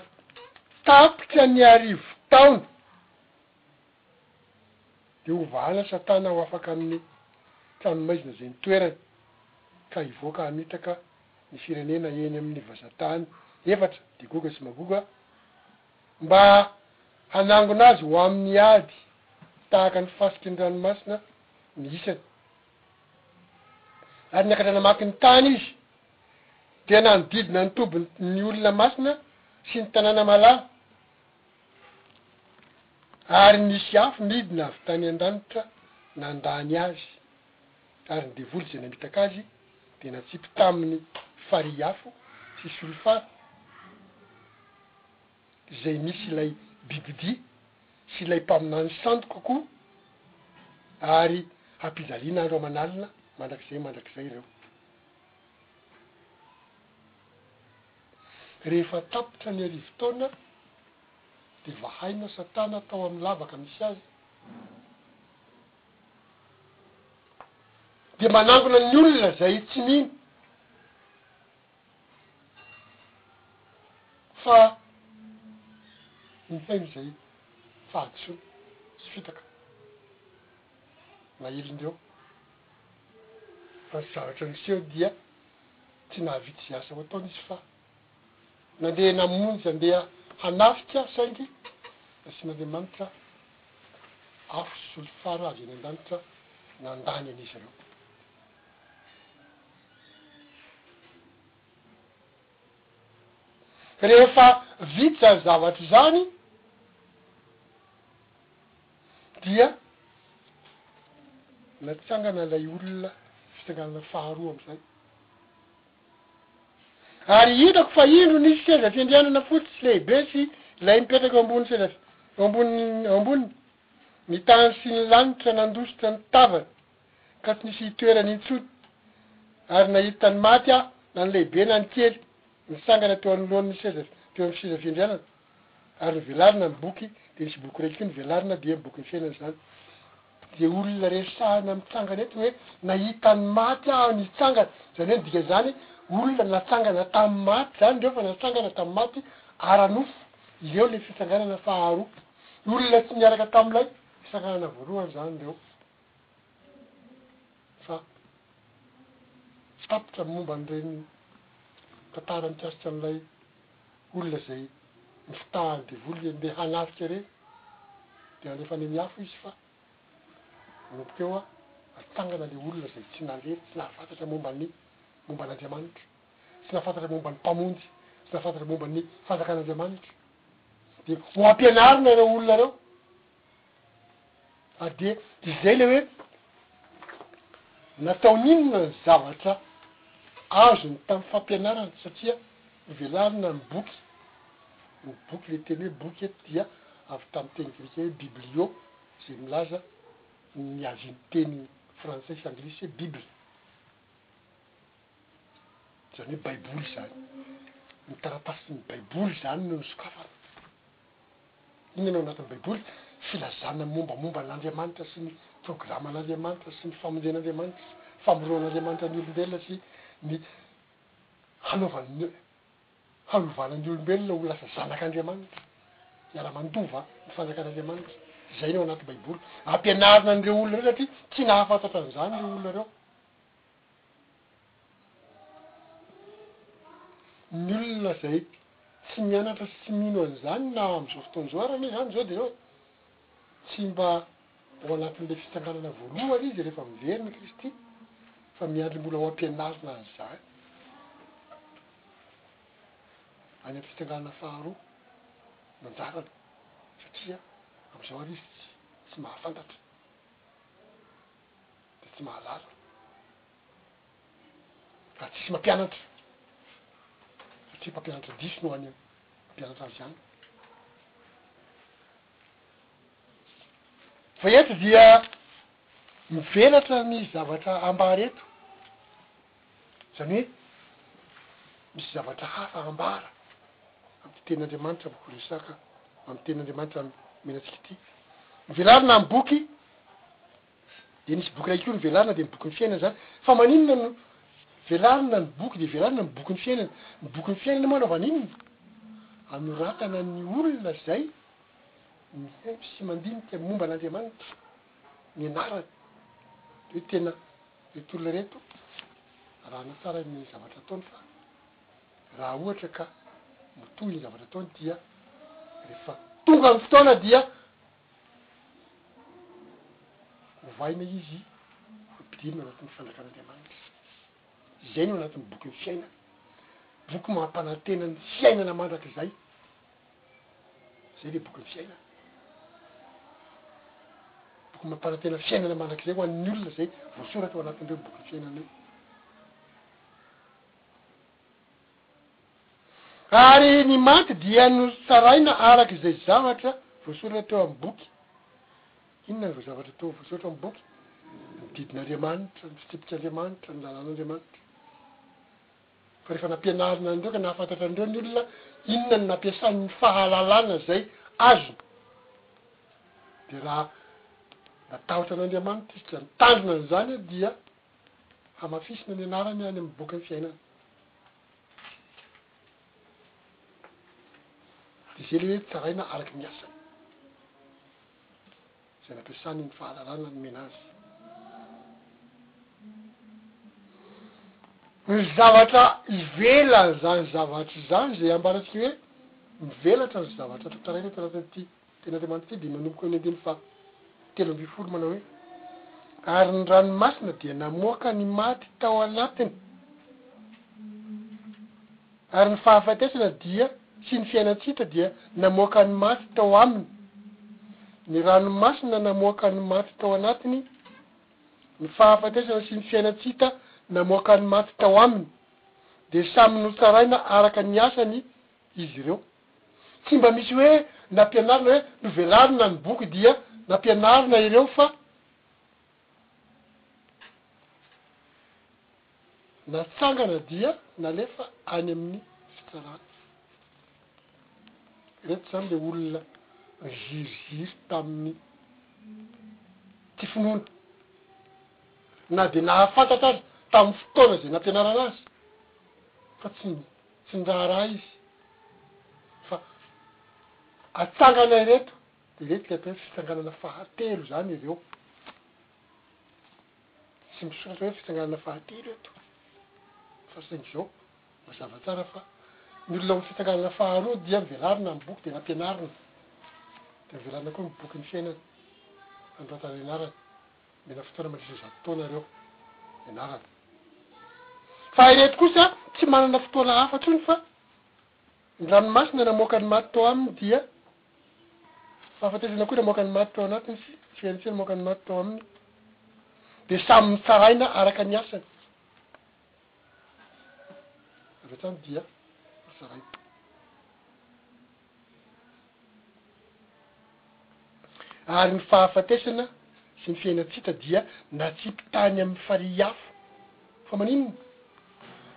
tapitra ny arivo taona dia ho vahalatra tana ho afaka amin'ny tranomaizina izay ny toerany ka hivoaka hamitaka ny firenena eny amin'ny vazantany efatra dia Goga sy Magoga mba hanangona azy ho amin'ny ady tahaka ny fasiky ny ranomasina ny isany ary niakatra namaky ny tany izy dia nanodidina ny tobiny ny olona masina sy ny tanàna malala Ary nisy afo nidina avy tany an-danitra nandany azy, ary ny devoly izay namitaka azy dia natsipy taminy farihy afo sy solifara, izay nisy ilay bibidia sy ilay mpaminany sandoka koa, ary hampijaliana andro aman'alina mandrakizay mandrakizay ireo. Rehefa tapitra ny arivo taona, dia vahaina Satana tao amin'ny lavaka misy azy, dia manangona ny olona izay tsy mino fa miheno izay fahadisoana sy fitaka naelindreo, fa ny zavatra miseho dia. tsy nahavita izay asa ho ataony izy fa nandeha namonjy handeha hanafika saingy nasian'Andriamanitra afo sy solifara avy any an-danitra nandany an'izy ireo. Rehefa vita izany zavatra izany, Dia natsangana ilay olona fitsanganana faharoa amin'izay, ary hitako fa indro nisy seza fiandrianana fotsy sy lehibe sy Ilay mipetraka eo ambonin'ny seza, eo ambonin'ny, eo amboniny, ny tany sy ny lanitra nandositra ny tavany ka tsy nisy hitoerany intsony, ary nahita ny maty aho, na ny lehibe na ny kely, nitsangana teo anoloan'ny seza, teo amin'ny seza fiandrianana. Ary ny velarina ny boky dia nisy boky iray koa ny velarina dia bokin'ny fiainana izany dia olona resahina mitsangana eto hoe nahita ny maty aho nitsangana izany hoe ny dikan'izany olona natsangana tamin'ny maty izany ireo fa natsangana tamin'ny maty ara-nofo ireo ilay fitsanganana faharoa olona tsy niaraka tamin'ilay fitsanganana voalohany izany ireo fa tsy tapitra ny momba an'ireny tantara mikasika an'ilay olona izay mifitaha ny devoly hoe ndeha hanafika re dia alefa any amin'ny afo izy fa manomboka eo atsangana ilay olona izay tsy nandeha tsy nahafantatra momba ny momba an'Andriamanitra tsy nahafantatra momba ny mpamonjy tsy nahafantatra momba ny fanjakan'Andriamanitra dia ho ampianarina ireo olona ireo ary dia izay le hoe nataony inona ny zavatra azony tamin'ny fampianarana satria novelarina ny boky, ny boky le teny hoe boky eto dia avy tamin'ny teny grika hoe biblio izay milaza ny avy ny teny frantsay sy anglisy hoe bible izany hoe baiboly izany, ny taratasin'ny baiboly izany no nosokafana. Inona no ao anatin'ny Baiboly? Filazana mombamomba an'Andriamanitra sy ny programan'Andriamanitra sy ny famonjen'Andriamanitra sy famoroan'Andriamanitra ny olombelona sy ny hanaovany ny hanovana ny olombelona ho lasa zanak'Andriamanitra, hiara-mandova ny fanjakan'Andriamanitra. Izay no ao anaty Baiboly. Ampianarina an'ireo olona ireo satria tsy nahafantatra an'izany ireo olona ireo. Ny olona izay tsy mianatra sy tsy mino an'izany na amin'izao fotoana izao ary anie izany izao dia hoe tsy mba ao anatin'ilay fitsanganana voalohany izy rehefa miverina i Kristy fa miandry mbola ho ampianarina an'izany any amin'ny fitsanganana faharoa no anjarany satria amin'izao ary izy tsy mahafantatra. dia tsy mahalala raha tsisy mampianatra satria mpampianatra diso no any mampianatra azy any fa eto dia mivelatra ny zavatra ambara eto zany hoe misy zavatra hafa ambara amty teny andriamanitra voko resaka amty teny andriamanitra mena tsika ity mivelarina am boky Dia nisy boky iray koa novelarina dia ny bokin'ny fiainana izany. Fa maninona no velarina ny boky dia velarina ny bokin'ny fiainana? Ny bokin'ny fiainana moa anaovana inona? Anoratana ny olona izay mihaino sy mandinika ny momba an'Andriamanitra, ny anarany. Dia hoe tena ireto olona ireto arahana tsara ny zavatra ataony fa raha ohatra ka mitohy ny zavatra ataony dia rehefa tonga ny fotoana dia Ovaina izy hopidirina anatin'ny fanjakan'Andriamanitra. Izay no anatin'ny bokin'ny fiainana, boky mampanantena ny fiainana mandrakizay. Izay ilay bokin'ny fiainana. Boky mampanantena fiainana mandrakizay ho an'ny olona izay voasoratra ao anatin'ireo bokin'ny fiainana io. Ary ny maty dia notsaraina araka izay zavatra voasoratra teo amin'ny boky. Inona ireo zavatra teo voasoratra amin'ny boky? Ny didin'Andriamanitra, ny fitsipik'Andriamanitra, ny lalàn'Andriamanitra. Fa rehefa nampianarina an'ireo ka nahafantatra an'ireo ny olona, inona no nampiasany ny fahalalana izay azony? Dia raha natahotra an'Andriamanitra izy ka nitandrina an'izany dia Hamafisina ny anarany any amin'ny bokin'ny fiainana. Dia izay ilay hoe tsaraina araka ny asany, izay nampiasany ny fahalalana nomena azy. Ny zavatra ivelan'izany zavatra izany izay ambarantsika hoe mivelatra ny zavatra tantaraina eto anatin'ity Tenin'Andriamanitra ity dia manomboka amin'ny andininy fahatelo ambin'ny folo manao hoe, Ary ny ranomasina dia namoaka ny maty tao anatiny, ary ny fahafatesana dia sy ny fiainan-tsy-hita dia namoaka ny maty tao aminy. Ny ranomasina namoaka ny maty tao anatiny, ny fahafatesana sy ny fiainan-tsy-hita namoaka ny maty tao aminy, dia samy notsaraina araka ny asany izy ireo. Tsy mba misy hoe nampianarina hoe novelarina ny boky dia nampianarina ireo fa natsangana dia nalefa any amin'ny fitsarana. Ireto izany ilay olona niziriziry tamin'ny tsy finoana, na dia nahafantatra aza tamin'ny fotoana izay nampianarana azy fa tsy ny. Tsy ndraharaha izy fa atsangana ireto de ireto le atao hoe fitsanganana fahatelo zany ireo tsy misoratra hoe fitsanganana fahatelo eto fa saingy zao mazava tsara fa ny olona amin'ny fitsanganana faharoa dia mivelarina amin'ny boky de nampianarina de mivelarina koa ny bokin'ny fiainana androatana ianarany Nomena fotoana mandritra zato taona ireo ianarana. Fa ireto kosa tsy manana fotoana hafa intsony fa ny ranomasina namoaka ny maty tao aminy dia fahafatesana koa namoaka ny maty tao anatiny sy ny fiainantsiny namoaka ny maty tao aminy dia samy mitsaraina araka ny asany. Avy hatrany dia nitsaraina. Ary ny fahafatesana sy ny fiainan-tsita dia natsipy tany amin'ny farihy afo. Fa maninona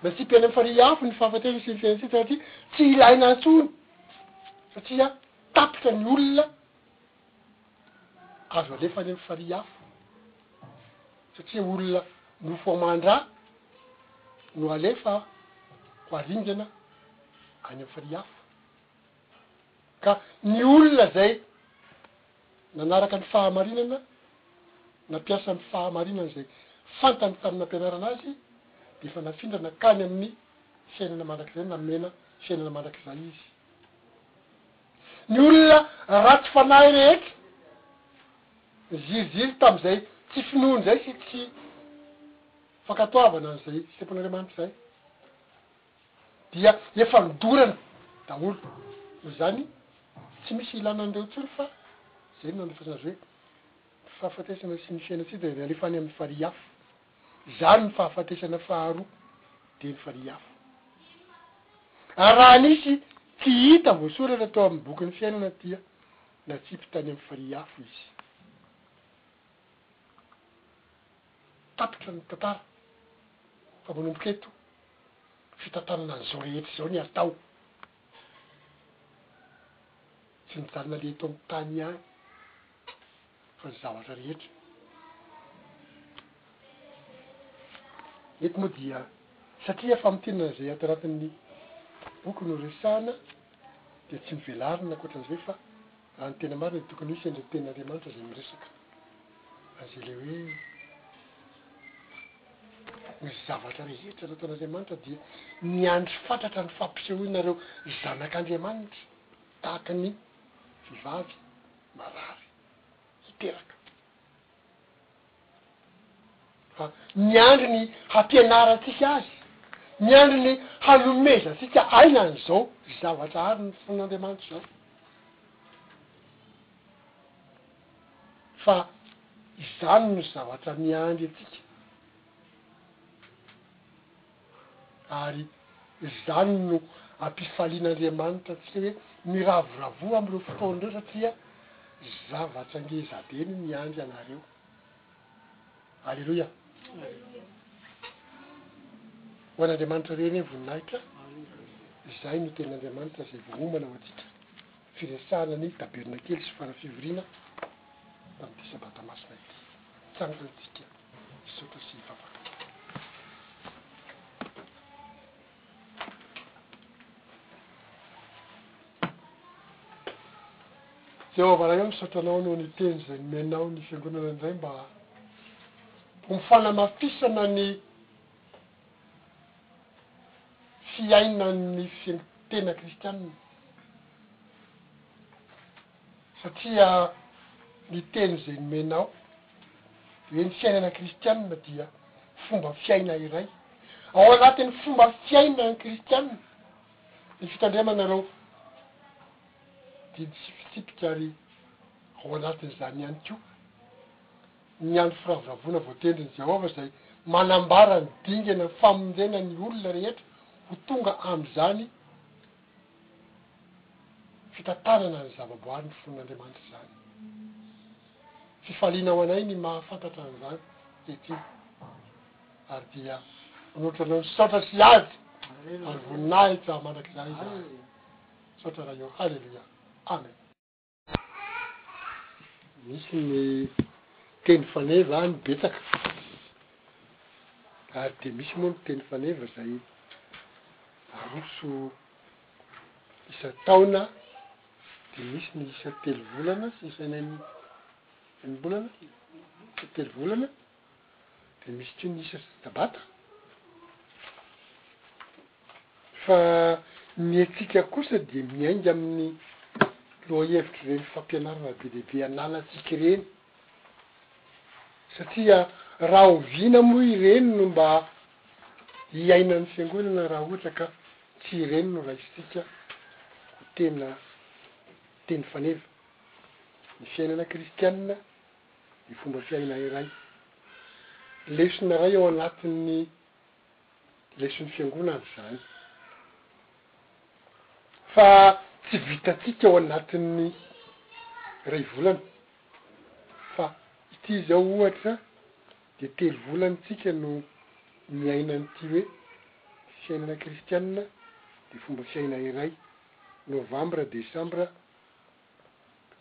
natsipy any amin'ny farihy afo ny fahafatesana sy ny fiainan-tsita? Satria tsy ilaina intsony, satria tapitra ny olona azo alefa any amin'ny farihy afo, satria olona nofo aman-dra no alefa ho aringana any amin'ny farihy afo. Ka ny olona izay nanaraka ny fahamarinana, nampiasa ny fahamarinana izay fantany tamin'ny nampianarana azy, dia efa nafindra nankany amin'ny fiainana mandrakizay, namena fiainana mandrakizay izy. Ny olona ratsy fanahy rehetra, niziriziry tamin'izay tsy finoany izay sy tsy fankatoavana an'izay sitrapon'Andriamanitra izay, dia efa nodorana daholo noho izany tsy misy ilana an'ireo intsony fa izay no nanofasana azy hoe ny fahafatesana sy ny fiainana tsy dia nalefa any amin'ny farihy afo izany ny fahafatesana faharoa dia ny farihy afo ary raha nisy tsy hita voasoratra teo amin'ny boky ny fiainana dia natsipy tany amin'ny farihy afo izy. tapitra ny tantara fa manomboka eto ny fitantanana an'izao rehetra izao ny atao tsy mijanona le eto amin'ny tany ihany fa ny zavatra rehetra eto moa dia satria famintinana izay ato anatin'ny boky no resahana dia tsy novelarina ankoatran'izay fa raha ny tena marina dia tokony hisy endriny tenin'Andriamanitra izay miresaka Ary ilay hoe ny zavatra rehetra nataon'Andriamanitra dia niandry fatratra ny fampisehoana ireo zanak'Andriamanitra tahaka ny vehivavy marary hiteraka. Fa niandry ny hampianarantsika azy, niandry ny hanomezantsika aina an'izao zavatra ary ny fon'Andriamanitra izao. fa izany no zavatra miandry antsika ary izany no ampifalian'Andriamanitra antsika hoe miravoravoa amin'ireo fotoana ireo satria zavatra ngeza be no miandry anareo. Aleloia! Ho an'Andriamanitra irery anie ny voninahitra, izay no tenin'Andriamanitra izay voaomana ho antsika. firesahana ny tabernakely sy fanafivoriana tamin'ity sabata masina ity. Hitsangana isika hisaotra sy hivavaka. Jehovah Ray ô, misaotra Anao noho ny Teny izay nomenao ny Fiangonana indray mba ho fanamafisana ny fiainan'ny feno tena kristianina, satria ny teny izay nomenao hoe ny fiainana kristianina dia fomba fiaina iray, ao anatin'ny fomba fiaina kristianina ny fitandremana ireo didy sy fitsipika ary ao anatin'izany ihany koa. ny andro firavoravoana voatendrin'i Jehovah izay manambara ny dingana famonjena ny olona rehetra ho tonga amin'izany fitantanana ny zavaboary ny fon'Andriamanitra izany. Fifaliana ho anay ny mahafantatra an'izany ity ary dia manolotra anao ny saotra sy ady ary voninahitra mandrakizay izahay. Saotra Ray ô. Haleloia. Amen. Misy ny teny faneva any betsaka, ary dia misy moa ny teny faneva izay aroso isan-taona, dia misy ny isan-telovolana sy isan-enim-bolana, isan-telovolana. dia misy koa ny isa sy tabata, fa ny antsika kosa dia miainga amin'ny lohahevitr'ireny fampianarana be dia be ananantsika ireny, satria rahoviana moa ireny no mba hiainan'ny fiangonana raha ohatra ka tsy ireny no raisintsika ho tena teny faneva, ny fiainana kristianina. ny fomba fiaina iray. Lesona iray ao anatin'ny leson'ny Fiangonana izany. Fa tsy vitantsika ao anatin'ny iray volana. Fa ity izao ohatra dia telo volana tsika no miaina an'ity hoe fiainana kristianina dia fomba fiaina iray. Novambra, desambra,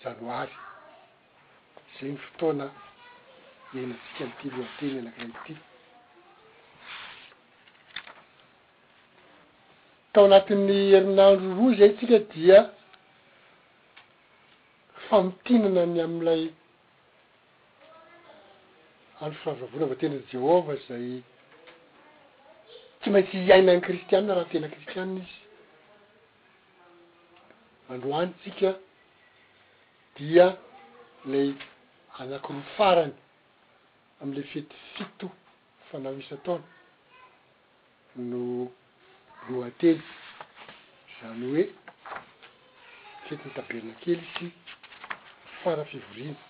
Janoary izay ny fotoana niainantsika an'ity lohateny anankiray ity. Tao anatin'ny herinandro roa izay isika dia famintinana ny amin'ilay andro fahavavoana voatenin'i Jehovah izay tsy maintsy iainan'ny kristiana raha tena kristiana izy. Androany tsika dia ilay anakiroa farany amin'ilay fety fito fanao isan-taona no lohateny, izany hoe fetin'ny Tabernakely sy fara fivoriana.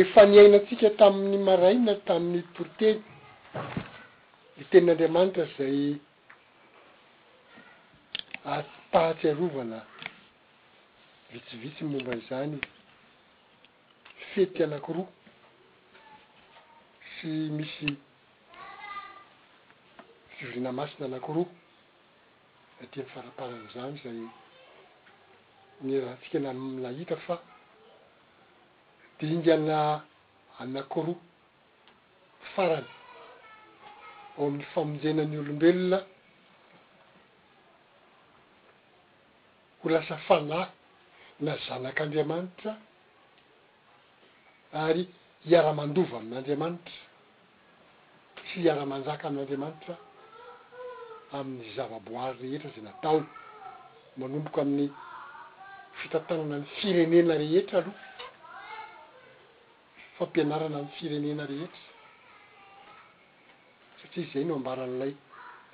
Efa niainantsika tamin'ny maraina tamin'ny toriteny ny tenin'Andriamanitra izay ampahatsiarovana vitsivitsy momba izany fety anankiroa sy misy fivoriana masina anankiroa aty amin'ny faramparan'izany izay niarahantsika nahita fa Dingana anankiroa farany ao amin'ny famonjena ny olombelona ho lasa fanahy na zanak'Andriamanitra ary hiara-mandova amin'Andriamanitra. tsy hiara-manjaka amin'Andriamanitra amin'ny zavaboary rehetra izay nataony, manomboka amin'ny fitantanana ny firenena rehetra aloha, fampianarana ny firenena rehetra, satria izay no ambaran'ilay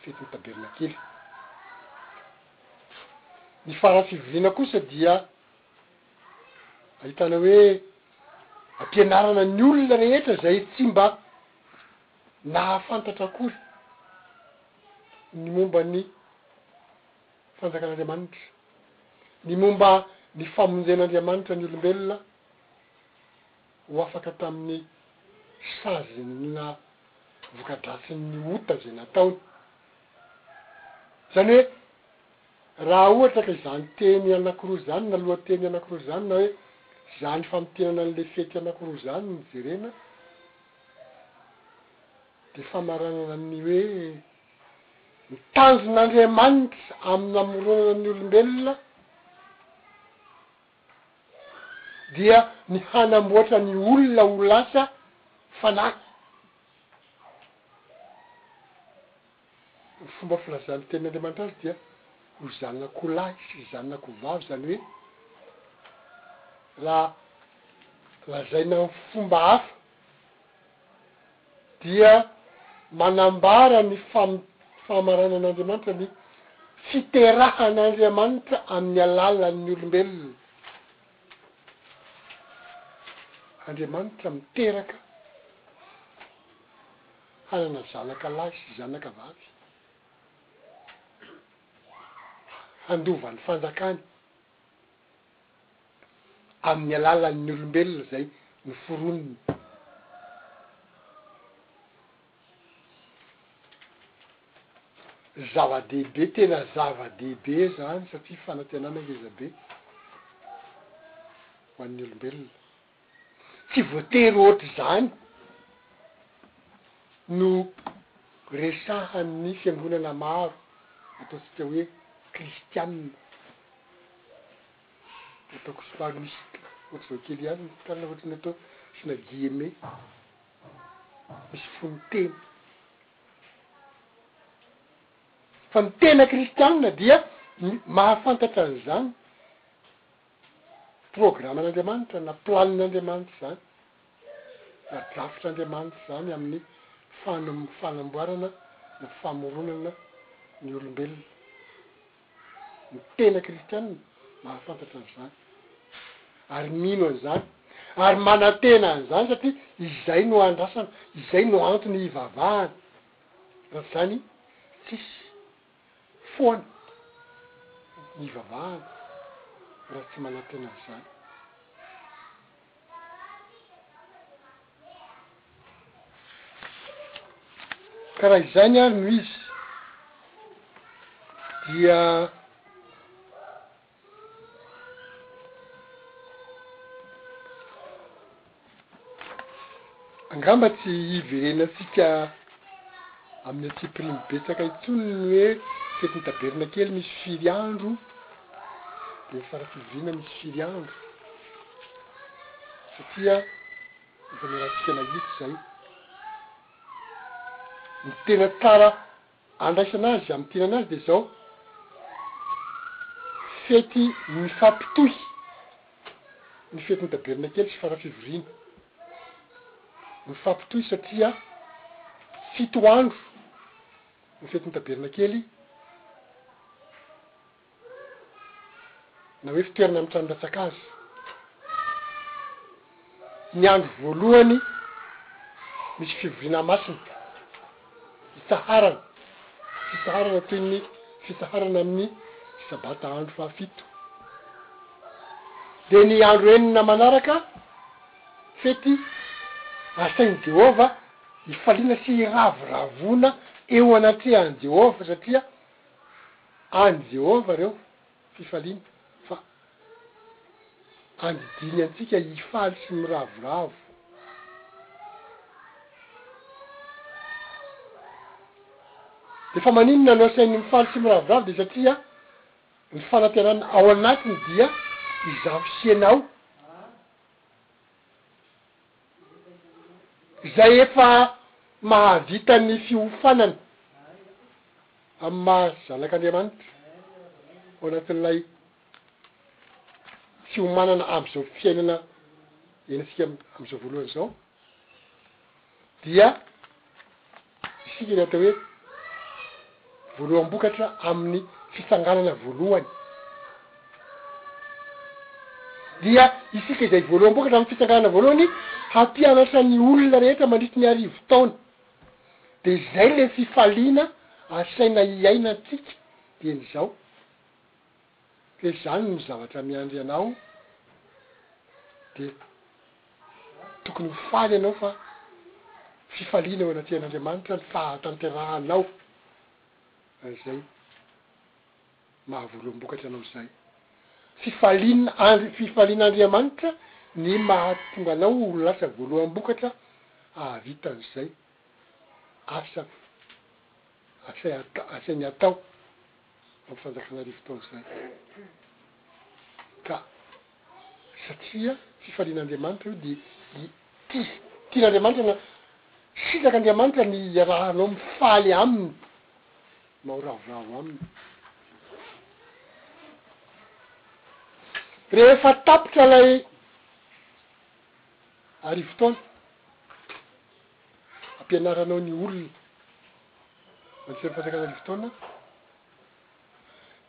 Fetin'ny Tabernakely. Ny fara-fivoriana kosa dia. Ahitana hoe ampianarana ny olona rehetra izay tsy mba nahafantatra akory ny momba ny Fanjakan'Andriamanitra, ny momba ny famonjen'Andriamanitra ny olombelona ho afaka tamin'ny sazina voka-dratsin'ny ota izay nataony. Izany hoe. Raha ohatra ka izany teny anankiroa izany na lohateny anankiroa izany na hoe izany famintinana an'ilay fety anankiroa izany no jerena dia famaranana ny hoe ny tanjon'Andriamanitra amin'ny namoronana ny olombelona dia ny hanamboatra ny olona ho lasa fanahy. Ny fomba filazan'ny Tenin'Andriamanitra azy dia ho zanako lahy sy zanako vavy, izany hoe raha lazaina amin'ny fomba hafa dia manambara ny fahamaranan'Andriamanitra ny fiterahan'Andriamanitra amin'ny alalan'ny olombelona. Andriamanitra miteraka. Hanana zanaka lahy sy zanaka vavy. Handova ny fanjakany amin'ny alalan'ny olombelona izay noforoniny. Zava-dehibe, tena zava-dehibe izany satria fanantenana ngezabe ho an'ny olombelona. Tsy voatery ohatr'izany no resahan'ny fiangonana maro ataontsika hoe kristianina, ataoko somary misy ohatr'izao kely ihany ny tànana ohatry ny atao asiana guillemets misy fononteny, fa ny tena kristianina dia mahafantatra an'izany. programan'Andriamanitra na planin'Andriamanitra izany na drafitr'Andriamanitra izany amin'ny fanamboarana na famoronana ny olombelona. Ny tena kristiana mahafantatra an'izany ary mino an'izany ary manantena an'izany satria izay no andrasana, izay no antony hivavahana, raha tsy izany tsisy. foana ny hivavahana raha tsy manantena an'izany. Ka raha izany ary no izy dia. Angamba tsy hiverenantsika amin'ny antsipiriany betsaka intsony ny hoe fetin'ny tabernakely misy firy andro, dia ny Faram-pivoriana misy firy andro, satria efa niarahantsika nahita izay. Ny tena tsara. andraisana azy hamintinana azy dia izao, fety mifampitohy ny fetin'ny Tabernakely sy Farafivoriana. Mifampitohy satria fito andro ny fetin'ny Tabernakely. na hoe fitoerana amin'ny trano rantsan-kazo, ny andro voalohany misy fivoriana masina, fitsaharana, fitsaharana toy ny fitsaharana amin'ny sabata andro fahafito, dia ny andro enina manaraka fety asain'i Jehovah hifaliana sy hiravoravoana eo anatrehan'i Jehovah satria, an'i Jehovah ireo fifaliana, fa andidiany antsika hifaly sy miravoravo. Dia fa maninona no asainy mifaly sy miravoravo? Dia satria ny fanantenana ao anatiny dia izaho sy ianao. Izay efa mahavita ny fiofanana amin'ny maha zanak'Andriamanitra ao anatin'ilay fiomanana amin'izao fiainana iainantsika amin'izao voalohany izao dia Isika ny atao hoe voaloham-bokatra amin'ny fitsanganana voalohany, dia isika izay voaloham-bokatra amin'ny fitsanganana voalohany hampianatra ny olona rehetra mandritry ny arivo taona, dia izay ilay fifaliana asaina hiainantsika dieny izao. Ka izany no zavatra miandry anao dia tokony ho faly ianao fa fifaliana eo anatrehan'Andriamanitra ny fahatanterahanao an'izay mahavoaloham-bokatra anao izay. Fifaliana Andri- fifalian'Andriamanitra ny mahatonga anao ho lasa voaloham-bokatra hahavita an'izay asa asainy atao. ao fanjakana arivo taona izany ka satria fifalian'Andriamanitra io dia ny tia tian'Andriamanitra na sitrak'Andriamanitra ny hiarahanao mifaly aminy mahorahoraho aminy rehefa tapitra ilay arivo taona Ampianaranao ny olona mandritra ny fanjakana arivo taona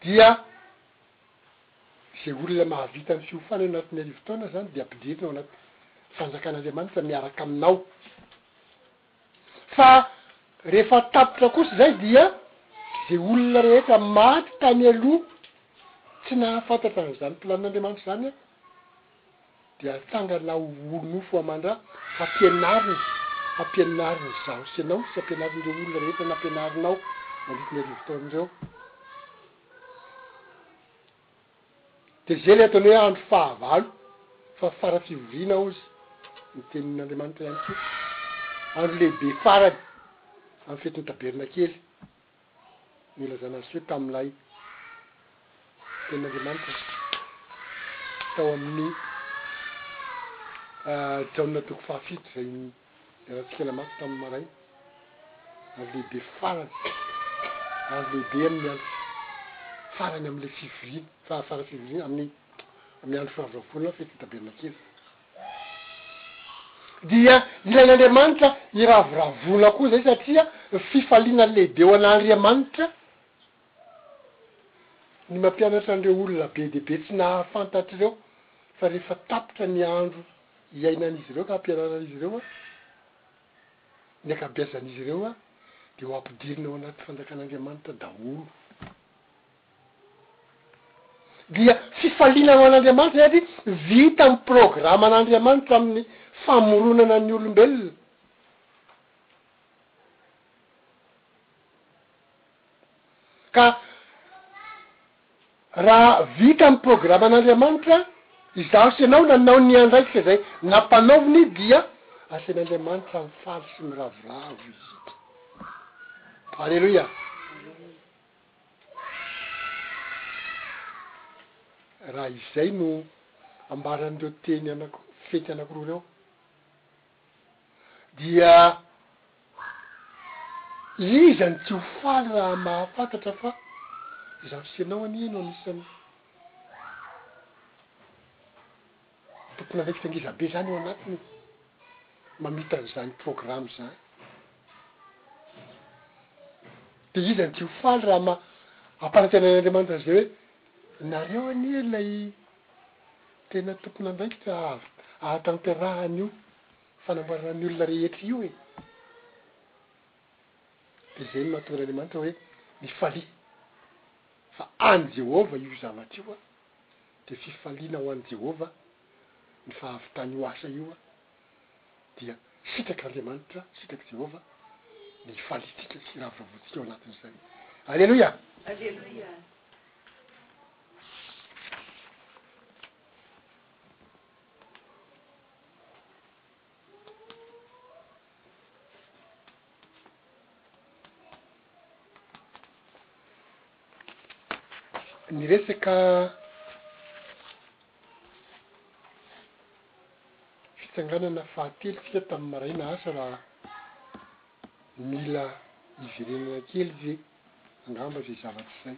dia izay olona mahavita ny fiofanana anatin'ny arivo taona izany dia ampidirina ao anaty fanjakan'Andriamanitra miaraka aminao. Fa rehefa tapitra kosa izay dia izay olona rehetra maty tany aloha tsy nahafantatra an'izany planin'Andriamanitra izany an! dia atsangana ho nofo aman-dra, hampianarina, hampianarin' izaho sy ianao sy hampianarin' ireo olona rehetra nampianarinao nandritra ny arivo taona ireo. Dia izay ilay ataony hoe andro fahavalo, fa fara fivoriana hozy ny tenin' Andriamanitra ihany koa, andro lehibe farany amin'ny fetin'ny Tabernakely. nilazana azy hoe tamin'ilay Tenin'Andriamanitra tao amin'ny Jaona toko fahafito izay niarantsika namaky tamin'ny maraina, ary lehibe farany, ary lehibe amin'ny andro farany amin'ilay fivoriana, faha fara fivoriana, amin'ny amin'ny andro faharavona, Fety ny Tabernakely. Dia ilay Andriamanitra iravoravoana koa izay satria fifaliana lehibe ho an'Andriamanitra ny mampianatra an'ireo olona be dia be tsy nahafantatra ireo fa rehefa tapitra ny andro iainan'izy ireo ka hampianaran'izy ireo ny ankabeazan'izy ireo dia ho ampidirina ao anaty fanjakan'Andriamanitra daholo. dia fifaliana ho an'Andriamanitra satria vita ny programan'Andriamanitra amin'ny famoronana ny olombelona. Ka raha vita ny programan'Andriamanitra, izaho sy ianao nanao ny andraikitra izay nampanaoviny dia asan'Andriamanitra mifaly sy miravoravo Izy. Aleloia! Raha izay no ambaran'ireo teny anaky fety anakiroa ireo dia iza no tsy ho faly raha mahafantatra fa izaho sy ianao anie no anisan'ny Tompon'andraikitra ngeza be zany ao anatiny io mamita an'izany programme zany. De iza no tsy ho faly raha ma- ampanantenain'Andriamanitra an'izay hoe, nareo anie ilay tena tompon'andraikitra hahav- hahatanterahan'io fanamboarana ny olona rehetra io e. De zay no mahatonga an'Andriamanitra hoe, mifalia fa an'i Jehovah io zavatra io an. dia fifaliana ho an'i Jehovah ny fahavitan'io asa io, dia sitrak'Andriamanitra, sitrak'i Jehovah, ny hifaliantsika sy hiravoravoantsika ao anatin'izay. Aleloia! Aleloia! Niresaka fitsanganana fahatelo tsika tamin'ny maraina asa raha mila hiverenana kely ve angamba izay zavatra izay.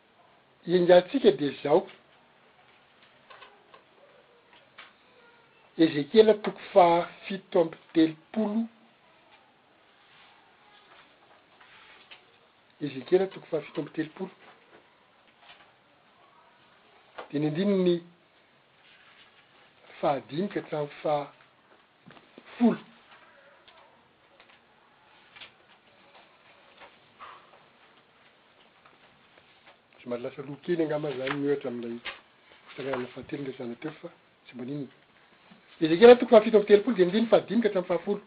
Engatsika dia izao, Ezekiela toko faha fito amby telopolo, Ezekiela toko faha fito amby telopolo, dia ny andininy faha dimy ka hatramin'ny faha folo. Somary lasa loha kely angamba zany miohatra amin'ilay fitsanganana fahatelo niresahana teo fa tsy maninona. Ezekela toko fahafito amby telopolo dia ny andininy fahadimy ka hatramin'ny fahafolo.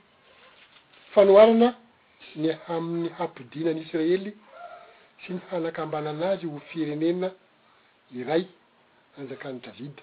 Fanoharana ny amin'ny hampodiana an'i Israely sy ny hanakambanana azy ho firenena iray anjakan'i Davida.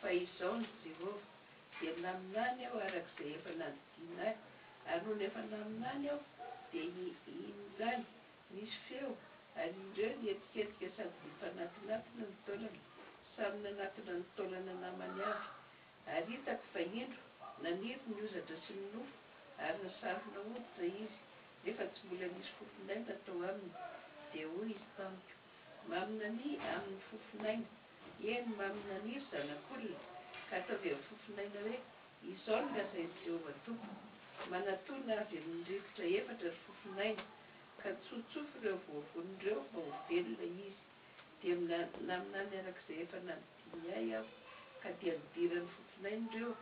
Fa Izaho no Jehovah, dia naminany aho araka izay efa nandidiana ahy, ary nony efa naminany aho, dia iny indray, nisy feo, ary indreo nihetsiketsika sady nifanatinatina ny taolana, samy nanatona ny taolana namany avy. Ary hitako, fa indro, naniry ny hozatra sy ny nofo, ary nisarona hoditra izy, nefa tsy mbola nisy fofon'aina tao aminy. Dia hoy izy tamiko, Maminania amin'ny fofon'aina. Eny, Mamy Nani ry zanak'olona, ka ataovy amin'ny fofon'aina hoe, Izao no lazain'i Jehovah Tompo, Manatona avy amin'ny rivotra efatra ry fofon'aina, ka tsotsofo ireo voavoniny ireo fa ho velona izy. Dia minaminany araka izay efa nampidiany ahy aho, ka dia nidiran'ny fofon'ainy ireo,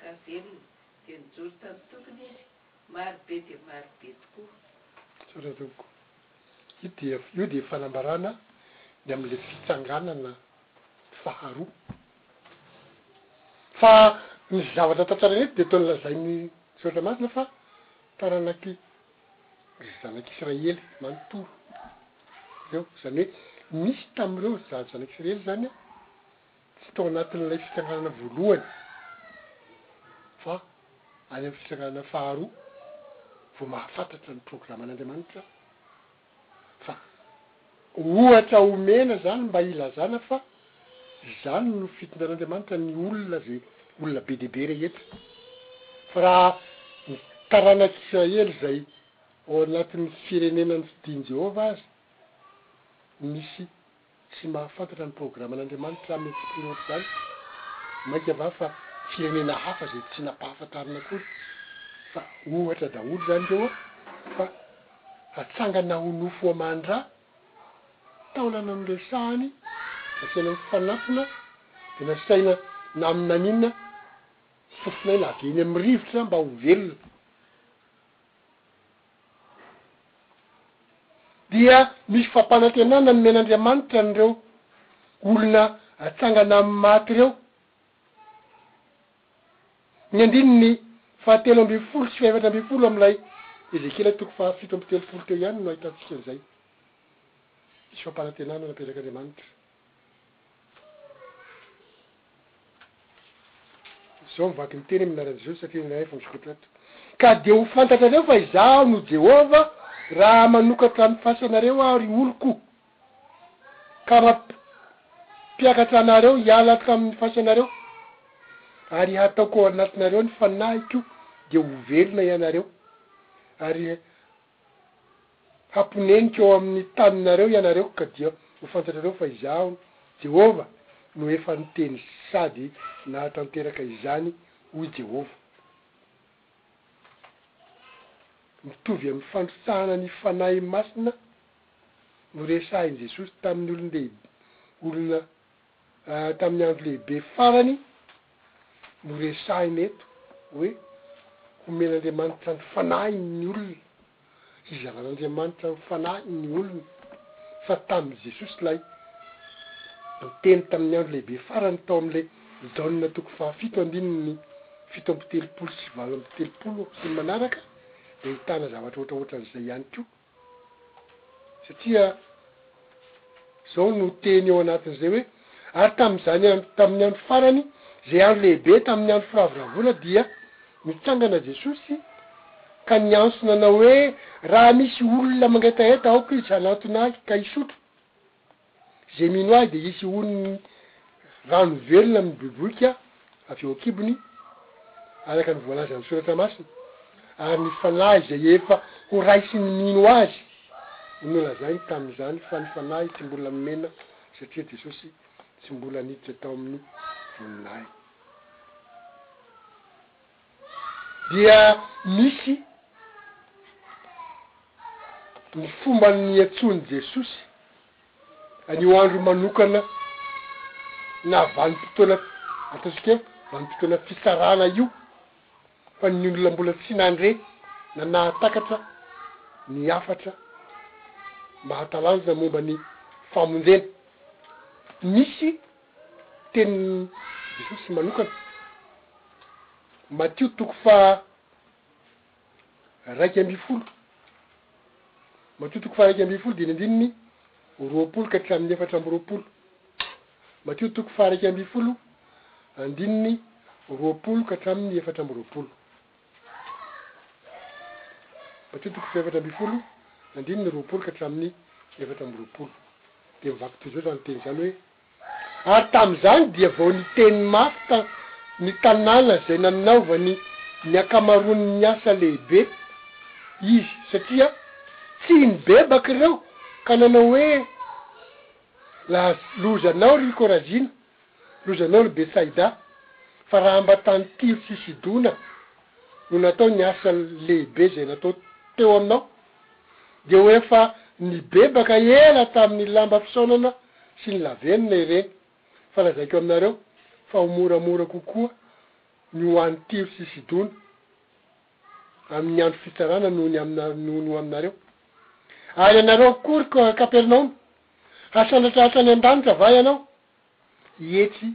ka velona. Dia nijoro tamin'ny tokony izy, maro be dia maro be tokoa. Tsara tompoko. Io dia io dia fanambarana ny amin'ilay fitsanganana faharoa. Fa ny zavatra atao tsara indrindra dia toy ny lazain'ny Soratra Masina fa taranak'i ry zanak'Israely manontolo ireo, izany hoe nisy tamin'ireo za-zanak'Israely izany an, Tsy tao anatin'ilay fitsanganana voalohany fa any amin'ny fitsanganana faharoa vao mahafantatra ny programan'Andriamanitra fa ohatra omena izany mba hilazana fa izany no fitondran'Andriamanitra ny olona izay olona be dia be rehetra fa raha ny taranak'Israely izay ao anatin'ny firenena nifidin'i Jehovah aza nisy Tsy mahafantatra ny programan'Andriamanitra amin'ny antsipiriany izany? Mainka va fa firenena hafa izay tsy nampahafantarina akory fa ohatra daholo izany ireo an! Fa hatsangana ho nofo aman-dra? Taolana no resahany, nasaina nifanatona, dia nasaina naminaniana fofon'aina avy eny amin'ny rivotra mba ho velona. dia misy fampanantenana nomen'Andriamanitra an'ireo olona atsangana amin'ny maty ireo. Ny andininy fahatelo ambin'ny folo sy fahefatra ambin'ny folo amin'ilay Ezekiela toko fahafito amby telopolo teo ihany no ahitantsika izay. Misy fampanantenana napetrak'Andriamanitra. Izao mivaky ny teny amin'ny anaran'i Jesosy satria Ny Anay efa misokatra ato. Ka dia ho fantatrareo fa Izaho no Jehovah, raha manokatra amin'ny fasanareo Aho, ry oloko, ka mampiakatra anareo hiala tamin'ny fasanareo, ary hataoko ao anatinareo ny Fanahiko, dia ho velona ianareo, ary Hamponeniko ao amin'ny taninareo ianareo ka dia ho fantatrareo fa Izaho, Jehovah, no efa niteny sady nahatanteraka izany, hoy Jehovah. Mitovy amin'ny fandrotsahana ny fanahy masina noresahin'i Jesosy tamin'ny olon-dehibe, olona Tamin'ny andro lehibe farany no resahina eto hoe homen'Andriamanitra ny fanahiny ny olona, hizaran'Andriamanitra ny fanahiny ny olona, fa tamin'i Jesosy ilay niteny tamin'ny andro lehibe farany tao amin'ilay Jaona toko fahafito andininy fito amby telopolo sy valo amby telopolo sy ny manaraka dia ahitana zavatra ohatraohatran'izay ihany koa. Satria izao no teny ao anatin'izay hoe, Ary tamin'izany andro, tamin'ny andro farany, izay andro lehibe, tamin'ny andro firavoravoana, dia nitsangana Jesosy ka niantso nanao hoe, Raha misy olona mangetaheta, aoka izy hanantona ahy, ka hisotro. Zay mino ahy dia hisy honiny rano velona miboiboika avy ao an-kibony, araka ny voalazan'ny Soratra Masina, ary ny Fanahy izay efa horaisin'ny mino Azy, ho nolazainy tamin'izany fa ny Fanahy tsy mbola nomena satria Jesosy tsy mbola niditra tao amin'ny voninahiny. dia misy ny fomba niantsoan'i Jesosy an'io andro manokana na vanim-potoana, ataontsika hoe vanim-potoana fitsarana io, ho an'ny olona mbola tsy nandre na nahatakatra ny hafatra mahatalanjona momba ny famonjena. Misy. tenin'i Jesosy manokana. Matio toko faha raika ambin'ny folo, Matio toko faha raika ambin'ny folo diny andininy roapolo ka hatramin'ny efatra amby roapolo, Matio toko faha raika ambin'ny folo andininy roapolo ka hatramin'ny efatra amby roapolo. Ity toko fahefatra ambin'ny folo, andininy roapolo ka hatramin'ny efatra amby roapolo, dia mivaky toy izao izany teny izany hoe, Ary tamin'izany dia vao niteny mafy ta ny tanàna izay nanaovany ny ankamaroan'ny asa lehibe izy, satria tsy nibebaka ireo ka nanao hoe, Laz, loza anao, ry Korazina! Lozanao ry Betsaida, fa raha mba tany Tyro sy Sidona no natao ny asa lehibe izay natao teo aminao, dia ho efa nibebaka ela tamin'ny lamba fisaonana sy ny lavenona ireny. Fa lazaiko aminareo, fa ho moramora kokoa ny ho any Tyro sy Sidona amin'ny andro fitsarana noho ny noho ny ho aminareo. Ary ianareo akory Kapernaomy, hasandratra hatrany an-danitra va ianao? hihetsy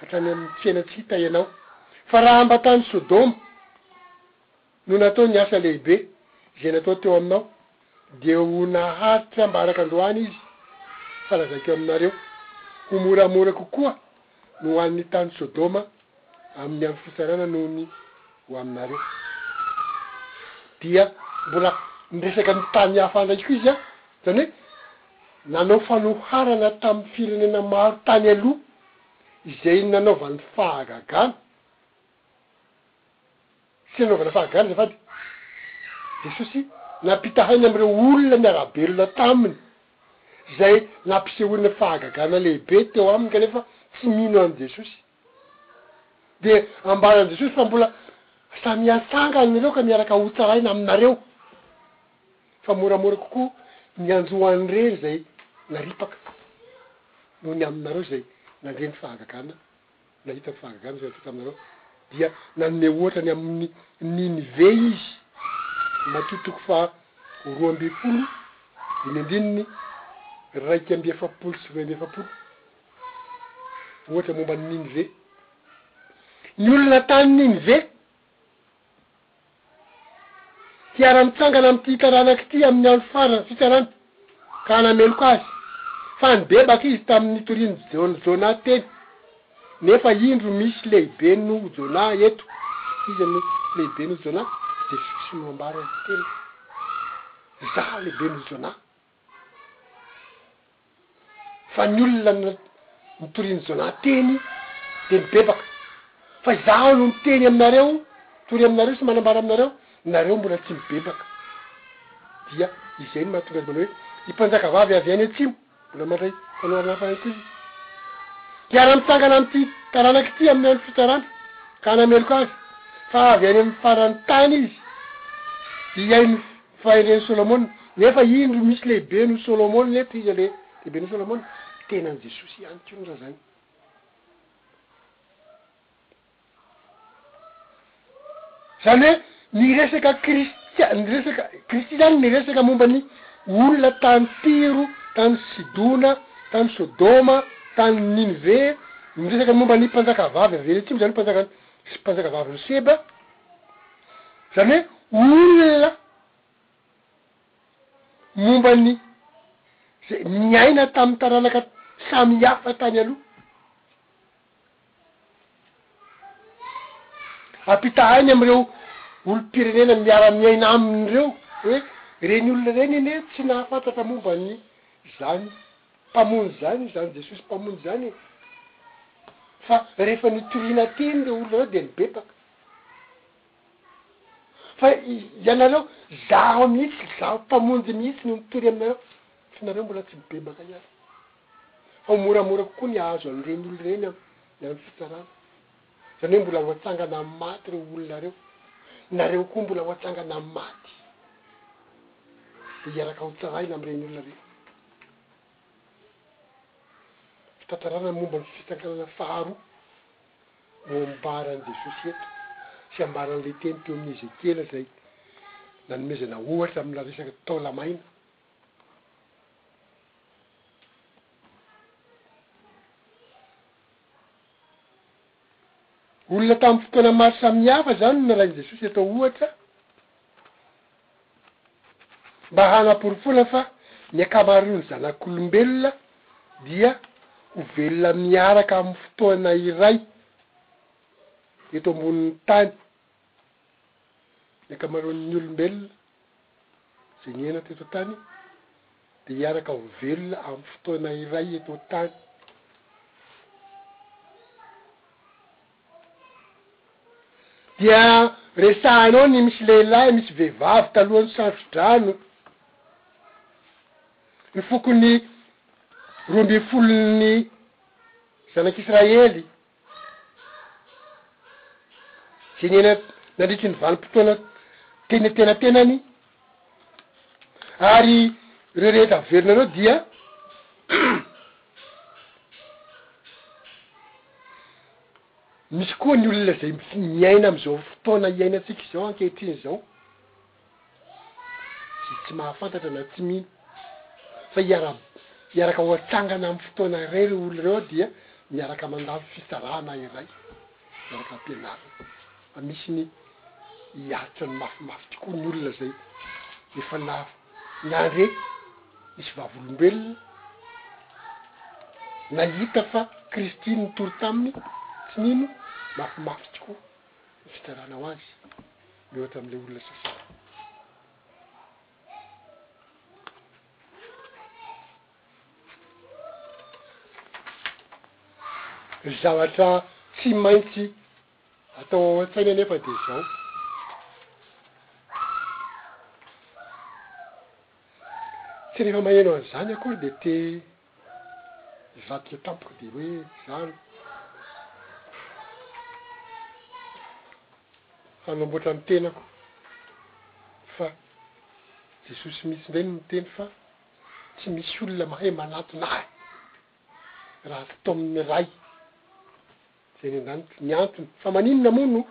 hatrany amin'ny tsena tsy hita ianao. Fa raha mba tany Sodoma no natao ny asa lehibe izay natao teo aminao, dia ho naharitra mba araka androany izy, fa lazaiko aminareo, ho moramora kokoa ny ho an'ny tany Sodoma amin'ny andro fitsarana noho ny ho aminareo. Dia mbola niresaka ny tany hafa indray koa izy an, izany hoe, Nanao fanoharana tamin'ny firenena maro tany aloha izay nanaovany fahagagana, sy nanaovana fahagagana azafady, Jesosy, nampitahainy amin'ireo olona niara-belona taminy, izay nampisehoany fahagagana lehibe teo aminy kanefa tsy mino an'i Jesosy. Dia ambaran'i Jesosy fa mbola samia sangany ireo ka miaraka ho tsaraina aminareo, fa moramora kokoa ny hanjo an'irery izay naripaka noho ny aminareo izay nandre ny fahagagana, nahita ny fahagagana izay natao taminareo. Dia nanome ohatra ny amin'i Ninive Izy, Matio toko faha roa ambin'ny folo, dimy andininy iraika amby efapolo sy roa amby efapolo. Ohatra momba an'i Ninive. Ny olona tany Ninive. Hiara-mitsangana amin'ity taranaka ity amin'ny andro faran'ny fitsarana ka hanameloka azy, fa nibebaka izy tamin'ny nitorian'i Jona, Jonah, teny. Nefa indro misy lehibe noho Jonah eto. Iza no lehibe noho Jonah? Jesosy no ambara eto teny. Izaho lehibe noho Jonah. Fa ny olona notorian'i Jonah teny dia nibebaka. Fa Izaho no miteny aminareo, mitory aminareo sy manambara aminareo, nareo mbola tsy mibebaka. Dia izay no mahatonga azy manao hoe, Ny mpanjakavavy avy any atsimo mbola mandray fanoharana hafa ihany koa izy. Mpiara-mitsangana amin'ity taranaka ity amin'ny andro fitsarana, ka hanameloka azy, fa avy any amin'ny faran'ny tany izy. Hihaino. Fa ireny Solomona, nefa indro misy lehibe noho Solomona eto, iza le lehibe noho Solomona? Tenany Jesosy ihany ko ndra zany. Zany hoe ny resaka Kristy, ny resaka Kristy zany miresaka momba ny olona tany Tyro, tany Sidona, tany Sodoma, tany Ninive, miresaka momba ny mpanjaka vavy avy eny atsimo, zany hoe mpanjaka, mpanjaka vavin'i Seba, Izany hoe olona momba ny izay niaina tamin'ny taranaka samihafa tany aloha. Ampitahainy amin'ireo olom-pirenena miara-miaina aminy ireo hoe ireny olona ireny anie tsy nahafantatra momba ny izany Mpamonjy izany, izany Jesosy Mpamonjy izany e! Fa rehefa nitoriana teny ireo olona ireo dia nibebaka. Fa ianareo zaho mihitsy zaho mpamonjy mihitsy no mitory aminareo fa nareo mbola tsy mibebaka ihany fa ho moramora kokoa ny ahazo an'ireny olona ireny am ny any fitsarana zany hoe mbola ho atsangana am maty reo olona reo nareo koa mbola ho atsangana am maty de hiaraka ho tsaraina am reny olona reny fitantarana momba ny fitsanganana faharoa no ambaran'i Jesosy eto, sy ambaran'ilay teny teo amin'ny Ezekiela izay nanomezana ohatra amina resaka taolamaina. Olona tamin'ny fotoana maro samihafa izany no nalain'i Jesosy atao ohatra. Mba hanaporofoana fa ny ankamaroan'ny zanak'olombelona dia ho velona miaraka amin'ny fotoana iray eto ambonin'ny tany, ny ankamaroan'ny olombelona izay niaina teto an-tany dia hiaraka ho velona amin'ny fotoana iray eto an-tany. Dia resahanao ny misy lehilahy misy vehivavy talohan'ny sandro-drano ny fokon'ny roa ambin'ny folon'ny zanak'Israely, izay niaina nandritry ny vanim-potoana teny an-tenatenany Ary ireo rehetra averina ireo dia misy koa ny olona zay miaina am'izao fotoana iainantsika izao ankehitriny izao, zay tsy mahafantatra na tsy mino fa hiara- hiaraka ho atsangana am'fotoana iray reo olona reo dia miaraka mandalo fisarahana iray. miaraka ampianarina fa misy ny hiaritra ny mafimafy tokoa ny olona zay efa na niandry nisy vavolombelona nahita fa Kristy nitory taminy tsy nino mafimafy tokoa ny fitsarana ho azy miohatra amle olona sasany. Ny zavatra tsy maintsy atao ao an-tsaina anefa dia izao, tsy rehefa maheno an'izany akory dia te hivadika tampoka dia hoe zany hanamboatra ny tenako fa Jesosy mihitsy indray no niteny fa. Tsy misy olona mahay manatona ahy raha tsy tao amin'ny Ray izay any an-danitra. Ny antony, fa maninona moa no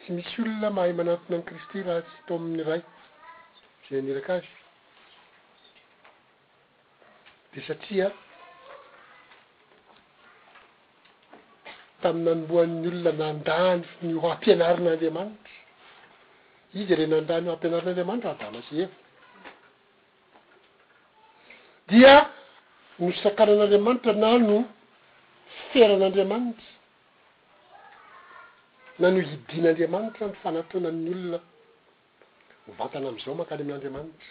tsy misy olona mahay manatona an'i Kristy raha tsy tao amin'ny Ray izay naniraka Azy? Dia satria. Tamin'ny nanombohan'ny olona nandà ny ho ampianarin'Andriamanitra. Iza ilay nandà ny ho ampianarin'Andriamanitra? Adama sy Eva. Dia nosakanan'Andriamanitra na no feran'Andriamanitra na no hidin'Andriamanitra ny fanatonan'ny olona mivantana amin'izao mankany amin'Andriamanitra.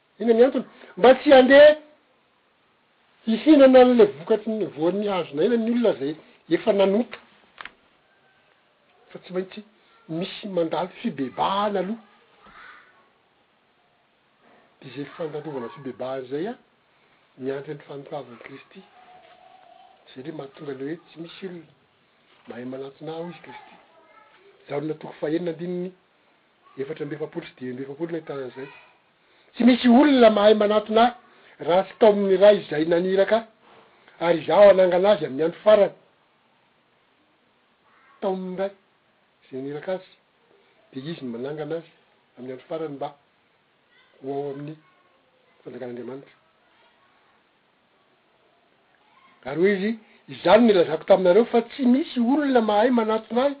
Inona ny antony? Mba tsy handeha hihinana an'ilay vokatry ny voan'ny hazon'ny aina ny olona izay efa nanota, fa tsy maintsy misy mandalo fibebahana aloha. Dia izay fandalovana fibebahana izay an, miandry ny fanokavan'i Kristy. Izay indray mahatonga ilay hoe tsy misy olona mahay manantona Ahy, hoy i Kristy. Jaona toko fahenina andininy Efatra amby efapolo sy dimy amby efapolo ilay taona izay. Tsy misy olona mahay manatona ahy raha tsy tao amin'ny Ray izay naniraka ahy, ary Izaho hanangana azy amin'ny andro farany. Tao amin'ny Ray izay naniraka azy, dia Izy no manangana azy amin'ny andro farany mba ho ao amin'ny Fanjakan'Andriamanitra. Ary hoy izy, Izany nilazako taminareo fa tsy misy olona mahay manatona ahy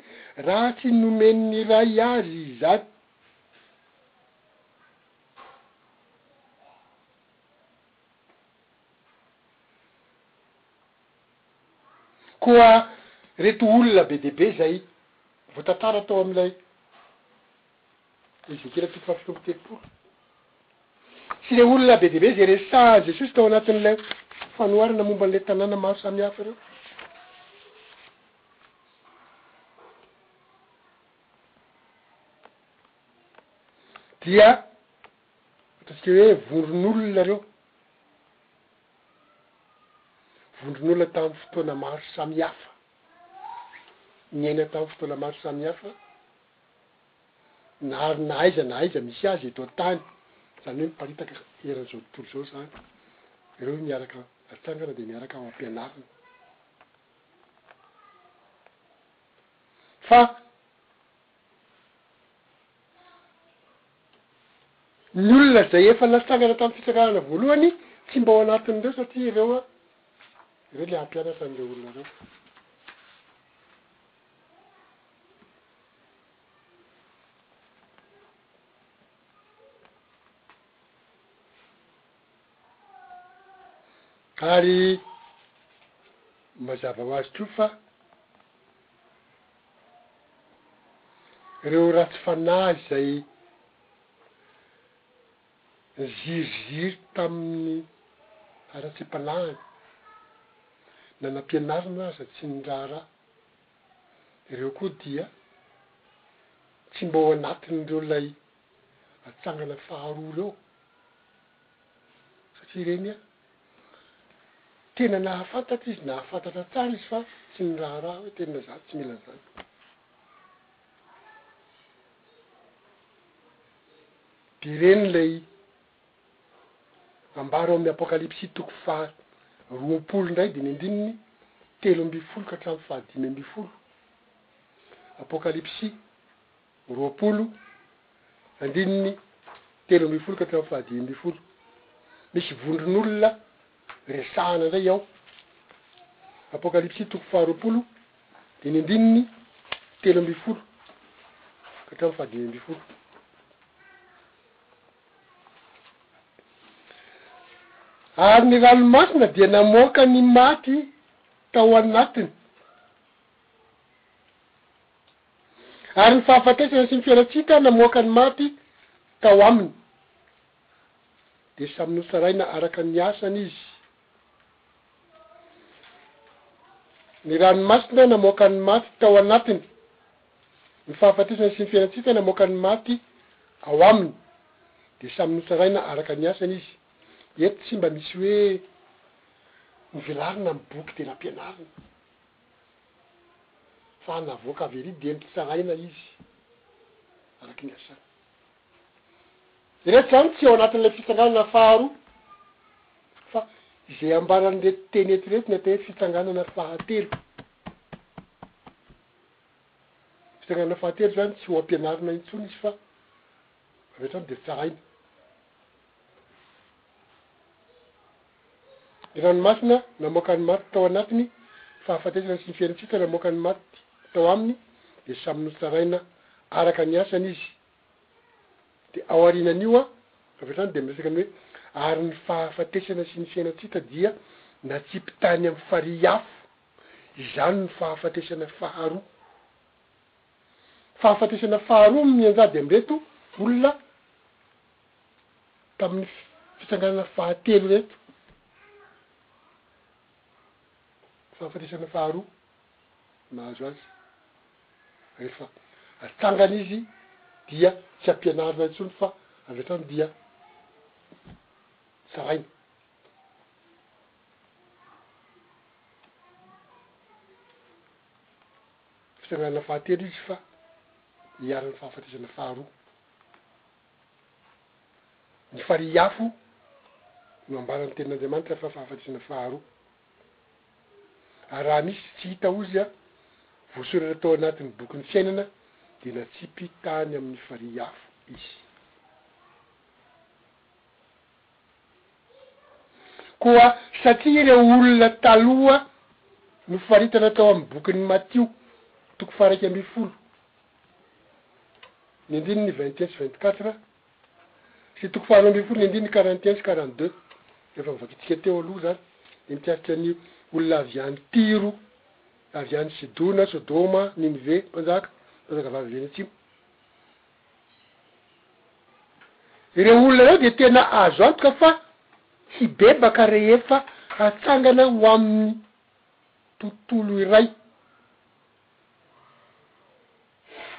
raha tsy nomen'ny Ray azy izany. Koa ireto olona be dia be izay voatantara tao amin'ilay. Ezekiela toko fahafito amby telopolo. Tsy ilay olona be dia be izay resahin'i Jesosy tao anatin'ilay fanoharana momba an'ilay tanàna maro samihafa ireo. Dia ataontsika hoe vondron'olona ireo. Vondron'olona tamin'ny fotoana maro samihafa. Niaina tamin'ny fotoana maro samihafa. nahary na aiza na aiza misy azy eto an-tany, izany hoe miparitaka eran'izao tontolo izao izany, ireo miaraka atsangana dia miaraka ao am-pianarana. Fa ny olona izay efa natsangana tamin'ny fitsanganana voalohany tsy mba ao anatin'ireo satria ireo ireo ilay hampianatra an'ireo olona ireo. Ary mazava ho azy koa fa ireo ratsy fanahy izay niziriziry tamin'ny haratsiam-panahiny na nampianarina aza tsy niraharaha. ireo koa dia tsy mba ao anatin'ireo ilay atsangana faharoa ireo satria ireny tena nahafantatra izy, nahafantatra tsara izy fa tsy niraharaha hoe tena za tsy mila an'izany. Dia ireny ilay Ambara ao amin'ny Apokalypsy toko faha roapolo indray dimy ambininy telo ambin'ny folo ka hatramin'ny faha dimy ambin'ny folo. Apokalypsy roapolo andininy telo ambin'ny folo ka hatramin'ny faha dimy ambin'ny folo. Misy vondron'olona resahana indray ao. Apokalypsy toko faha roapolo dimy ambininy telo ambin'ny folo ka hatramin'ny faha dimy ambin'ny folo. Ary ny ranomasina dia namoaka ny maty tao anatiny, ary ny fahafatesana sy ny fiharatsiana namoaka ny maty tao aminy, dia samy notsaraina araka ny asany izy. Ny ranomasina namoaka ny maty tao anatiny. Ny fahafatesana sy ny fiainantsika namoaka ny maty ao aminy dia samy notsaraina araka ny asany izy. Eto tsy mba misy hoe novelarina amin'ny boky dia nampianarina fa navoaka avy ery dia notsaraina izy araka ny asany. Ireto izany tsy ao anatin'ilay fitsanganana faharoa fa izay ambaran'ireto teny eto ireto ny atao hoe fitsanganana fahatelo. Fitsangana fahatelo zany tsy ho ampianarina intsony izy fa avy hatrany dia tsaraina. Ny ranomasina namoaka ny maty tao anatiny, fahafatesana sy ny fiainantsika namoaka ny maty tao aminy dia samy notsaraina araka ny asany izy. Dia ao arinan'io avy hatrany dia miresaka ny hoe ary ny fahafatesana sy ny fiainantsika dia natsipy tany amin'ny farihy afo. Izany ny fahafatesana faharoa. Fahafatesana faharoa no nianjady amin'ireto olona tamin'ny fitsanganana fahatelo ireto. Fahafatesana faharoa nahazo azy. Rehefa atsangana izy dia tsy ampianarina intsony fa avy hatrany dia tsaraina. Fitsanganana fahatelo izy fa iharan'ny fahafatesana faharoa. Ny farihy afo no ambaran'ny tenin'Andriamanitra fa fahafatesana faharoa. Ary raha misy tsy hita ozya voasoratra tao anatin'ny bokin'ny fiainana dia natsipy tany amin'ny farihy afo izy. Koa satria ireo olona taloha nofaritana tao amin'ny bokin'i Matio, toko faha-iraika ambin'ny folo, ny andininy vingt et un sy vingt quatre, sy toko faharoa ambin'ny folo, ny andininy quarante et un sy quarante deux, efa novakintsika teo aloha izany, dia mikasika ny olona avy any Tyro, avy any Sidona, Sodoma, Ninive, mpanjaka, mpanjakavavy avy any atsimo. Ireo olona ireo dia tena azo antoka fa hibebaka rehefa hatsangana ho amin'ny tontolo iray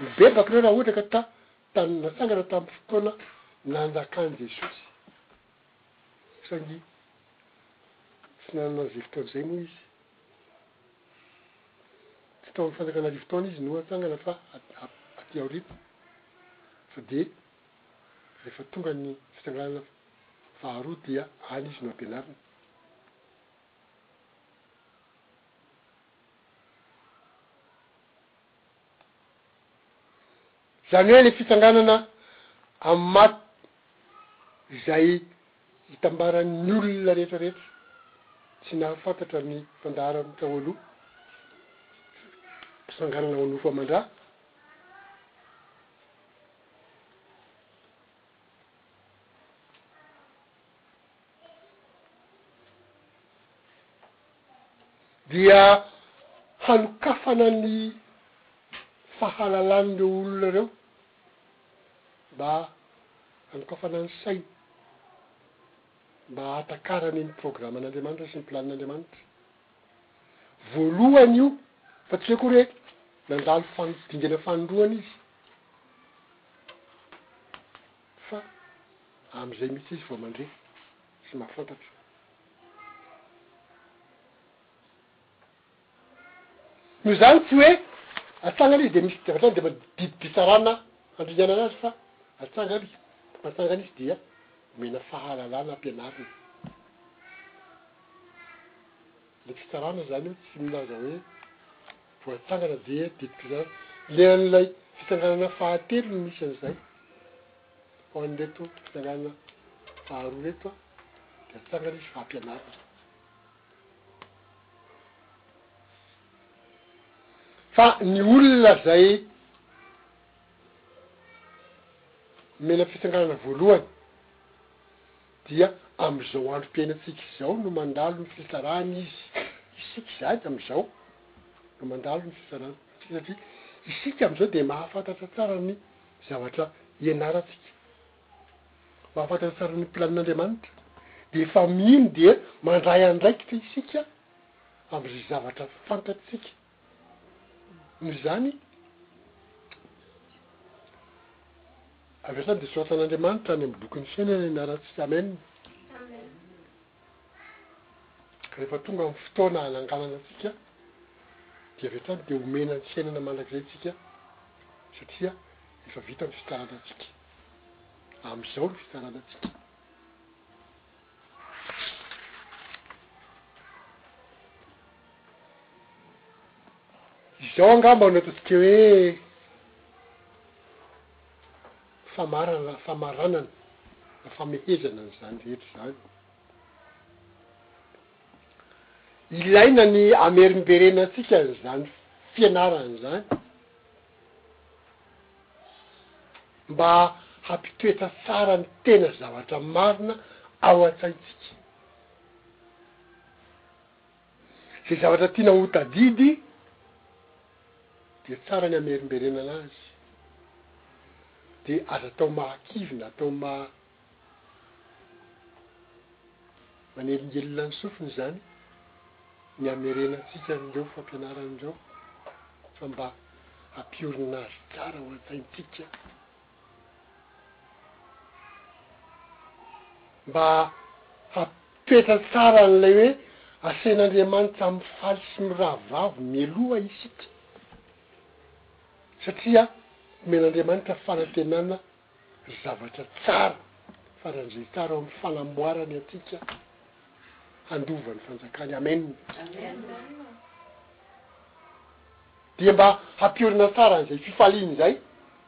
mibebaka ireo raha ohatra ka ta- tam- natsangana tamin'ny fotoana nanjakan'i Jesosy. Saingy tsy nanana an'izay fotoana izay moa izy. Tsy tao amin'ny fanjakana arivo taona izy no hatsangana fa aty aoriana fa dia rehefa tonga ny fitsanganana faharoa dia any izy no ampianarina. Izany hoe ny fitsanganana amin'ny maty izay itambaran'ny olona rehetra rehetra tsy nahafantatra ny fandaharany tao aloha, fitsanganana ho nofo aman-dra, dia hanokafana ny fahalalan'ireo olona ireo mba hanokafana ny sainy mba hahatakarany ny programan'Andriamanitra sy ny planin'Andriamanitra. Voalohany io fa tsy hoe akory hoe nandalo fan- dingana fanindroany izy. Fa amin'izay mihitsy izy vao mandre sy mahafantatra. Noho izany tsy hoe atsangana izy dia misy avy hatrany dia didim-pitsarana handringanana azy fa atsangana izy, matsangana izy dia omena fahalalana ampianarina. Ilay fitsarana izany eo tsy milaza hoe. Voatsangana dia didiko izany le an'ilay fitsanganana fahatelo no misy an'izay ho an'ireto fitsanganana faharoa reto an, dia atsangana izy fa ampianarina fa ny olona izay omena fitsanganana voalohany dia amin'izao androm-piainantsika izao no mandalo ny fitsarana izy, isika izany amin'izao no mandalo ny fitsarana satria isika amin'izao dia mahafantatra tsara ny zavatra ianarantsika, mahafantatra tsara ny planin'Andriamanitra, dia efa mino dia mandray andraikitra isika amin'izay zavatra fantatsika. Noho izany, avy hatrany dia soratan'Andriamanitra any amin'ny bokin'ny fiainana ianarantsika. Amen. Ka rehefa tonga amin'ny fotoana hananganana antsika dia avy hatrany dia omena ny fiainana mandrakizay isika satria efa vita ny fitsaranantsika. Amin'izao ny fitsaranantsika. Izao angamba no ataontsika hoe famarana, famaranana na famehezana an'izany rehetra izany. Ilaina ny hamerimberenantsika an'izany fianarana izany. mba hampitoetra tsara ny tena zavatra marina ao an-tsaintsika. Izay zavatra tiana hotadidy dia tsara ny hamerimberenana azy, dia aza atao mahakivy na atao Manelingelina ny sofiny izany ny hamerenantsika an'ireo fampianarana ireo fa mba hampiorina azy tsara ao an-tsaintsika mba hampipetra tsara an'ilay hoe asain'Andriamanitra mifaly sy mirahavavy mialoha isika satria omen'Andriamanitra fanantenana Ry zavatra tsara faran'izay tsara ao amin'ny fanamboarany antsika handova ny fanjakany. Amen. Dia mba hampiorina tsara an'izay fifaliana izay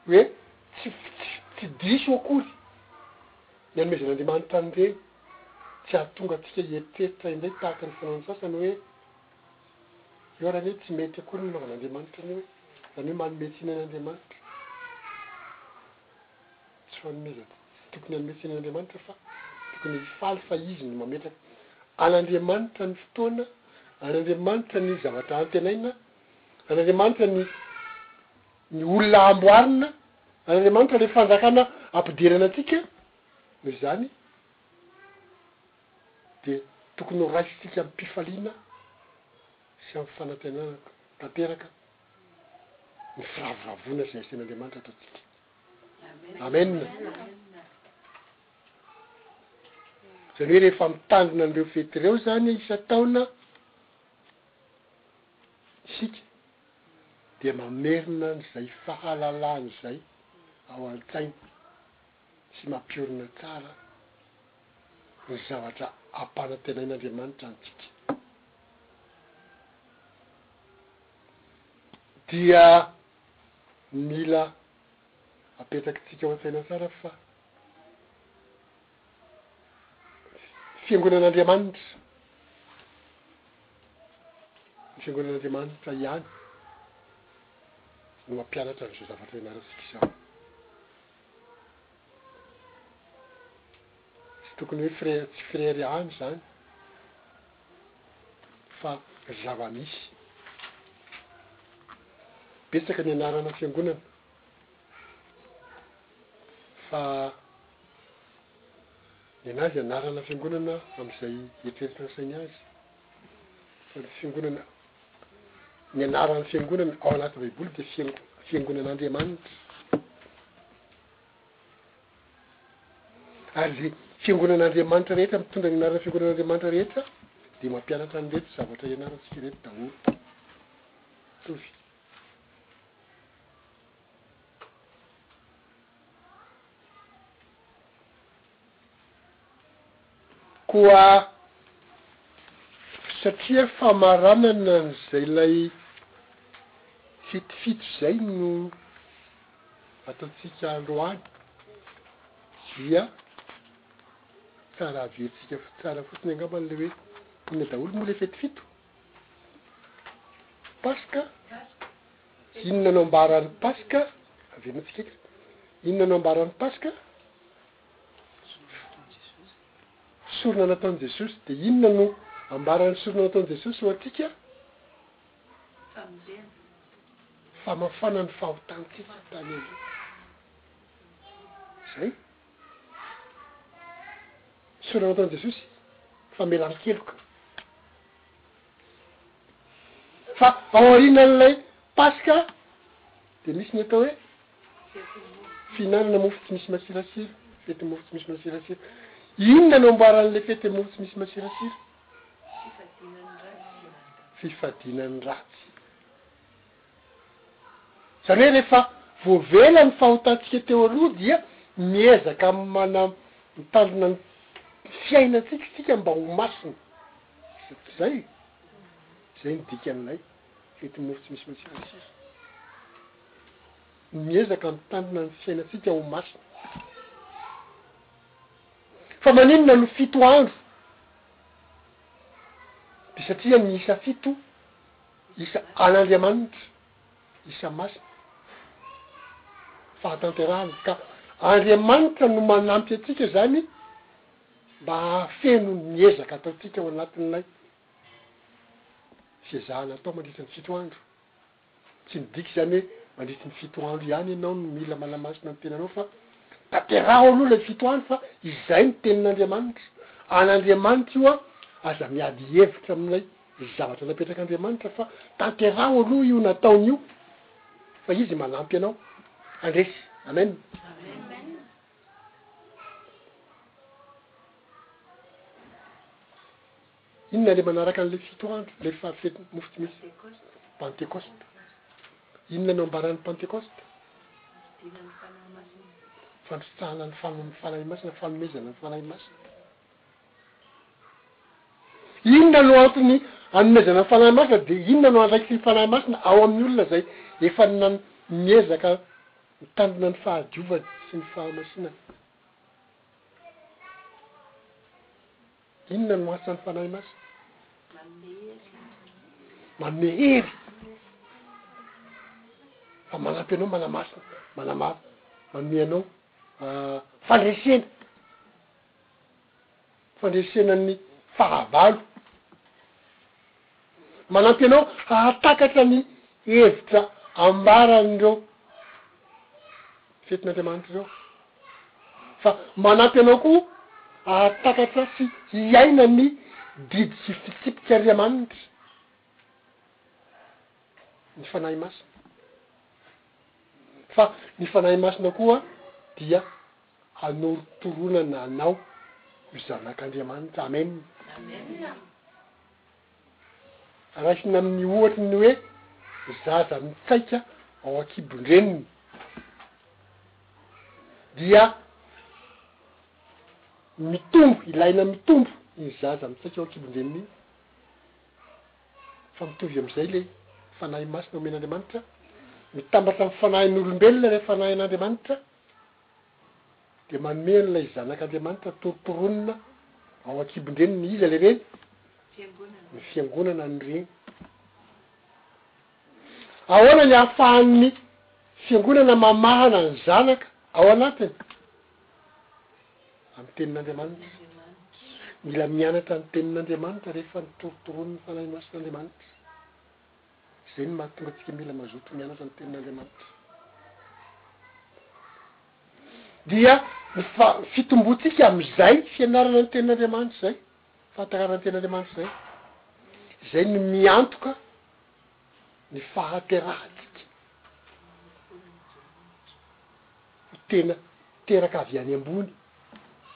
hoe tsy tsy diso akory ny anomezan'Andriamanitra an'ireny, tsy hahatonga antsika hieritreritra indray tahaka ny fanaon'ny sasany hoe, Eo raha ve tsy mety eo koa ny hanaovana Andriamanitra an'io e? Zany hoe manome tsiny an'Andriamanitra. Tsy fanomezana. Tsy tokony hanome tsiny an'Andriamanitra fa tokony hifaly fa Izy no mametraka. An'Andriamanitra ny fotoana, an'Andriamanitra ny zavatra antenaina, an'Andriamanitra ny ny olona amboarina, an'Andriamanitra le fanjakana ampidirana antsika. Noho izany. dia tokony ho raisintsika amim-pifaliana sy amin'ny fanantenana tanteraka ny firavoravoana izay asian'Andriamanitra ataontsika. Amen. Izany hoe rehefa mitandrina an'ireo fety ireo izany isan-taona isika dia mamerina an'izay fahalalana izay ao an-tsaina. tsy mampiorina tsara ny zavatra ampanantenain'Andriamanitra antsika, dia mila apetrakintsika ao an-tsaina tsara fa Fiangonan'Andriamanitra, ny Fiangonan'Andriamanitra ihany no mampianatra an'izao zavatra ianarantsika izao. Tsy tokony hoe frery tsy frery ihany izany fa ry zava-misy. Betsaka ny anarana fiangonana fa nenazy anarana fiangonana amin'izay eritreretin'ny sainy azy fa ny fiangonana Ny anaran'ny fiangonana ao anaty Baiboly dia fiango, fiangonan'Andriamanitra. Ary izay fiangonan'Andriamanitra rehetra mitondra ny anaran'ny fiangonan'Andriamanitra rehetra dia mampianatra an'ireto zavatra ianarantsika ireto daholo. Mitovy. Koa satria famaranana an'izay ilay fitifity izay no ataontsika androany, dia tsara averitsika tsara fotsiny angamba ilay hoe inona daholo moa ilay fetifito? Paska, Inona no ambaran'ny Paska? Avereno tsika eto. Inona no ambaran'ny Paska? Sorona nataon'i Jesosy. Dia inona no ambaran'ny sorona nataon'i Jesosy ho antsika? Famonjena. Famafana ny fahotantsika tany aloha. Zay. Soraran'Antan'i Jesosy fa mila mikeloka fa ao aorianan'ilay Paska dia misy ny atao hoe fihinanana mofo tsy misy masirasira, fety mofo tsy misy masirasira. Inona no amboaran'ilay fety mofo tsy misy masirasira? Fifadiana ny ratsy. Izany hoe rehefa voavela ny fahotantsika teo aloha dia miezaka mana mitandrina ny fiainantsika isika mba ho masina. Zay, zay ny dikan'ilay fety mofo tsy misy matsiron-tsira. Miezaka mitandrina ny fiainantsika ho masina. Fa maninona no fito andro? De satria miisa fito. Isa an'Andriamanitra, isa masina, fahatanterahana, ka Andriamanitra no manampy antsika izany mba hahafeno ny ezaka ataontsika ao anatin'ilay fiezahana atao mandritra ny fito andro. Tsy midika izany hoe mandritry ny fito andro ihany ianao no mila manamasina ny tenanao fa tanteraho aloha ilay fito andro fa izay ny tenin'Andriamanitra. An'Andriamanitra io an, aza miady hevitra amin'ilay. Zavatra napetrak'Andriamanitra fa tanteraho aloha io nataony io fa izy manampy anao handresy amen inona le manaraka an'le fito andro le fety mofo tsy misy pentecoste inona no ambaran'ny pentecoste fandrotsahana ny fanon'ny fanahy masina fanomezana ny fanahy masina Inona no antony anomezana ny Fanahy Masina dia inona no andraikitry ny Fanahy Masina ao amin'ny olona izay efa nan, miezaka mitandrina ny fahadiovany sy ny fahamasinany? Inona no asan'ny Fanahy Masina? Manome hery. Manome hery. Fa manampy anao manamasina, manama, manome anao fandresena. fandresena ny fahavalo. Manampy anao hahatakatra ny hevitra ambaran'ireo fetin'Andriamanitra ireo, fa manampy anao koa hahatakatra sy hiaina ny didy sy fitsipik'Andriamanitra, ny Fanahy Masina, fa ny Fanahy Masina koa dia. hanorotronana anao ho zanak'Andriamanitra. Amen. Raisina amin'ny ohatry ny hoe zaza mitsaika ao an-kibon-dreniny, dia mitombo, ilaina mitombo iny zaza mitsaika ao an-kibon-dreniny iny, fa mitovy amin'izay ilay Fanahy Masina omen'Andriamanitra, mitambatra amin'ny fanahin'olombelona ilay Fanahin'Andriamanitra. dia manome an'ilay Zanak'Andriamanitra torontoronina ao an-kibon-dreniny iza ilay reny? Ny fiangonana an'ny reny. Ahoana ny ahafahan'ny fiangonana mamahana ny zanaka ao anatiny? Amin'ny tenin'Andriamanitra. Mila mianatra ny tenin'Andriamanitra rehefa ny torontoronon'ny Fanahy Masin'Andriamanitra. Izay no mahatonga antsika mila mazoto mianatra ny Tenin'Andriamanitra. Dia ny fitomboantsika amin'izay fianarana ny Tenin'Andriamanitra izay, fahatarana ny Tenin'Andriamanitra izay, izay no miantoka ny fahaterahantsika ho tena teraka avy any ambony,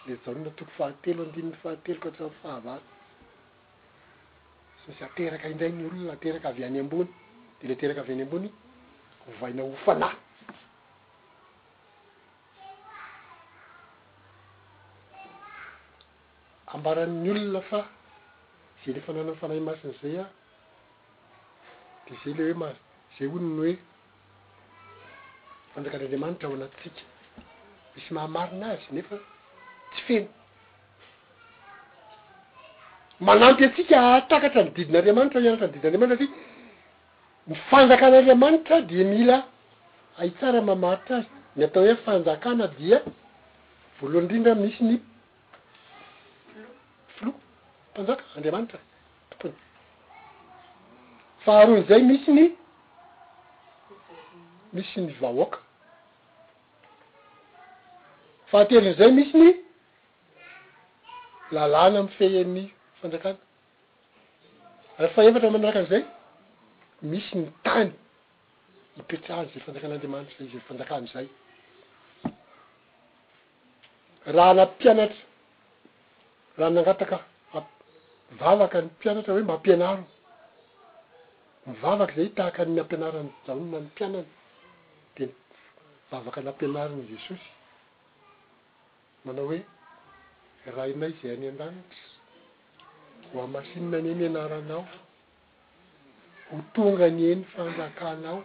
le Jaona toko fahatelo andininy fahatelo ka hatramin'ny fahavalo. Sasa teraka indray ny olona teraka avy any ambony de le teraka avy any ambony ovaina ho fanahy. Ambaran'ny olona fa ze le fananan'ny fanahy masina zay a de zay le hoe ma zay hono ny hoe fanjakan'Andriamanitra ao anatintsika. Misy maha marina azy nefa tsy feno. Manampy antsika hahatakatra ny didin'Andriamanitra ny mianatra ny didin'Andriamanitra satria ny fanjakan'Andriamanitra dia mila hay tsara ny mamaritra azy. Ny atao hoe fanjakana dia voalohany indrindra misy ny filoha, mpanjaka, Andriamanitra tompony. Faharoan'izay misy ny misy ny vahoaka. Fahatelon'izay misy ny lalàna mifehy ny fanjakana. Ary fahefatra manaraka an'izay, misy ny tany ipetrahan'izay fanjakan'Andriamanitra izay, izay fanjakany izay. Raha na mpianatra, raha nangataka vavaka ny mpianatra hoe mba ampianaro, mivavaka izay tahaka ny nampianaran'i Jaona ny mpianany, dia ny vavaka nampianarin'i Jesosy. Manao hoe, Rainay izay any an-danitra, hohamasinina anie ny anaranao, ho tonga anie ny fanjakanao,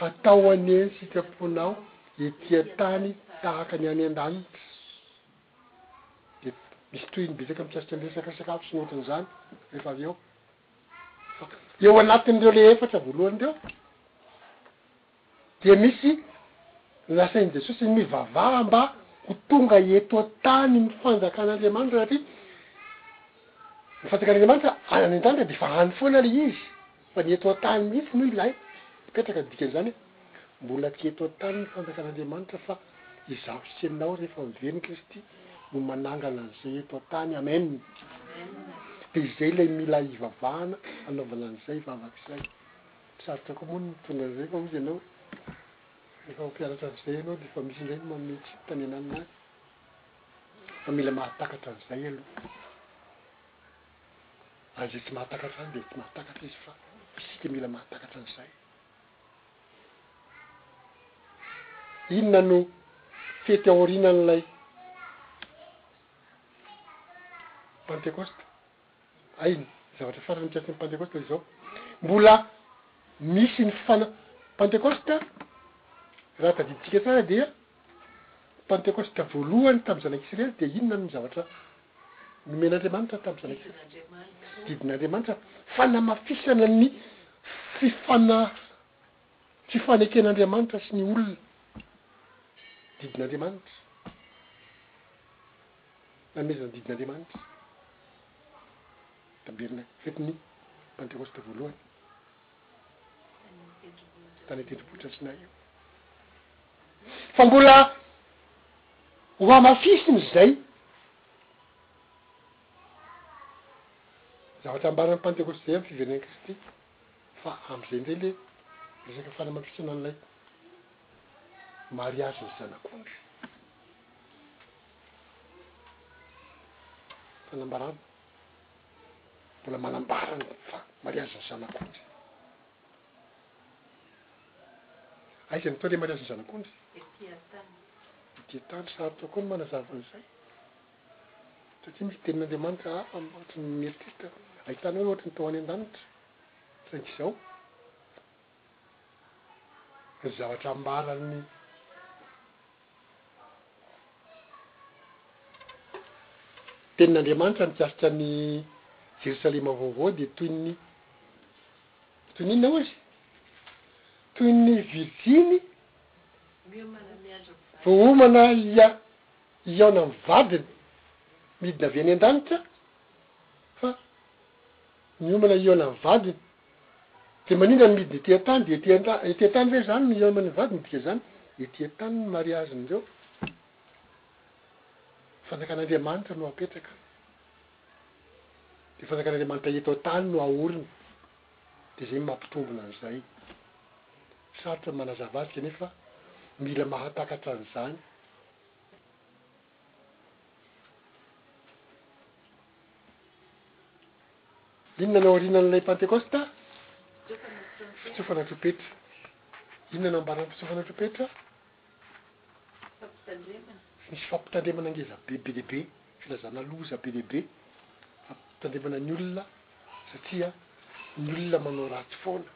hatao anie ny sitraponao ety an-tany tahaka ny any an-danitra. Dia misy tohiny betsaka mikasika ny resaka sakafo sy ny ohatran'izany rehefa avy eo. Fa eo anatin'ireo le efatra voalohany ireo. Dia misy nasain'i Jesosy ny mivavaha mba ho tonga eto an-tany ny fanjakan'Andriamanitra satria ny fanjakan'Andriamanitra any an-danitra dia efa any foana ilay izy fa ny eto an-tany mihitsy no ilaina mipetraka, ny dikan'izany hoe mbola tsy eto an-tany ny fanjakan'Andriamanitra fa izaho sy ianao rehefa miverina i Kristy no manangana an'izay eto an-tany. Amen! Dia izay ilay mila hivavahana hanaovana an'izay vavaka izay. Sarotra koa moa ny mitondra an'izay fa hoy ianao rehefa ho mpianatra an'izay ianao dia efa misy indray ny manome tsiny tany ananona any fa mila mahatakatra an'izay aloha. Ary izay tsy mahatakatra any dia tsy mahatakatra izy fa isika mila mahatakatra an'izay. Inona no fety aorianan'ilay Pantekosta? Hay ny zavatra farany mikasika ny Pantekosta dia izao, mbola misy ny fana-, Pantekosta, raha tadidintsika tsara dia Pantekosta voalohany tamin'ny zanak'Israely dia inona no zavatra nomen'Andriamanitra tamin'ny zanak'Israely? Didin'Andriamanitra, fanamafisana ny fifana-, fifaneken'Andriamanitra sy ny olona, didin'Andriamanitra. Nanomezana ny didin'Andriamanitra tamberina fetin'ny Pantekosta voalohany tany an-tendrombohitra Sinay io. Fa mbola hohamafisiny izay zavatra ambaran'ny Pantekosta izay amin'ny fiverenan'i Kristy, fa amin'izay indray ilay resaka fanamafisana an'ilay mariazin'ny Zanak'ondry. Fanambarana, Mbola manambara ny fa mariazin'ny zanak'ondry. Aiza no atao ilay mariazin'ny zanak'ondry? Ety an-tany. Ety an-tany, sarotra kokoa ny manazava an'izay. Satria misy tenin'Andriamanitra hafa ankoatry ny mieritreritra ahitana hoe ohatry ny tao any an-danitra. Saingy izao, ny zavatra ambaran'ny Tenin'Andriamanitra mikasika an'i Jerosalema Vaovao dia toy ny, toy ny inona hoy izy? Toy ny virjiny voaomana hia, hihaona amin'ny vadiny midina avy any an-danitra fa. Miomana hihaona amin'ny vadiny. Dia maninona no midina ety an-tany? Dia ety an-tany, ety an-tany ve izany no hihaona amin'ny vadiny? Midika izany, ety an-tany ny mariazin'ireo. Fanakan'Andriamanitra no apetraka. Dia fanakan'Andriamanitra eto an-tany no aorina. Dia izay no mampitombina an'izay. Sarotra ny manazava azy kanefa mila mahatakatra an'izany. Inona no aorianan'ilay Pantekosta? Fitsofana tropetra. Inona no ambaran'ny fitsofana tropetra? Nisy fampitandremana ngeza be be dia be, filazana loza be dia be, fampitandremana ny olona satria ny olona manao ratsy foana.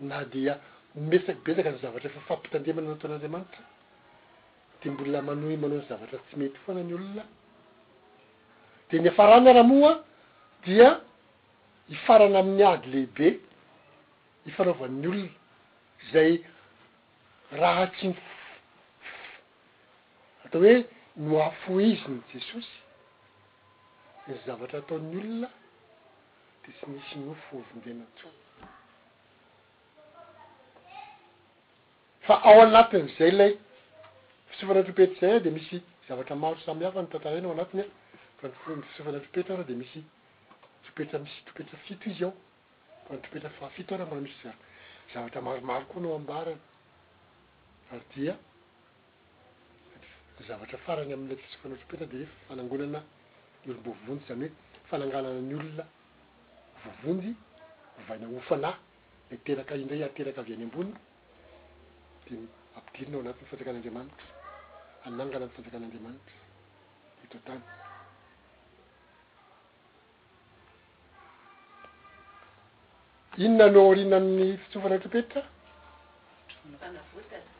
Na dia miresaka betsaka ny zavatra efa fampitandremana nataon'Andriamanitra, dia mbola manohy manao ny zavatra tsy mety foana ny olona. Dia ny hiafarany ary moa dia hifarana amin'ny ady lehibe ifanaovan'ny olona, izay raha tsy atao hoe nohafohizin'i Jesosy ny zavatra ataon'ny olona, Dia tsy nisy nofo hovonjena intsony. Fa ao anatin'izay ilay fisofana trompetra izay ary dia misy zavatra maro samihafa no tantaraina ao anatiny an. Fa ny fisofana trompetra ary dia misy trompetra misy trompetra fito izy ao. Fa ny trompetra fahafito ary mbola misy zavatra maromaro koa no ambarany. Ary dia. Ny zavatra farany amin'ilay tsy fifanoatran'i Petra dia hoe fanangonana ny olom-boa voavonjy, izany hoe fananganana ny olona voavonjy hovaina ho fanahy, ilay teraka indray ary teraka avy any ambony dia ampidirina ao anatin'ny fanjakan'Andriamanitra, hanangana ny fanjakan'Andriamanitra eto an-tany. Inona no aorianan'ny fitsofana trompetra?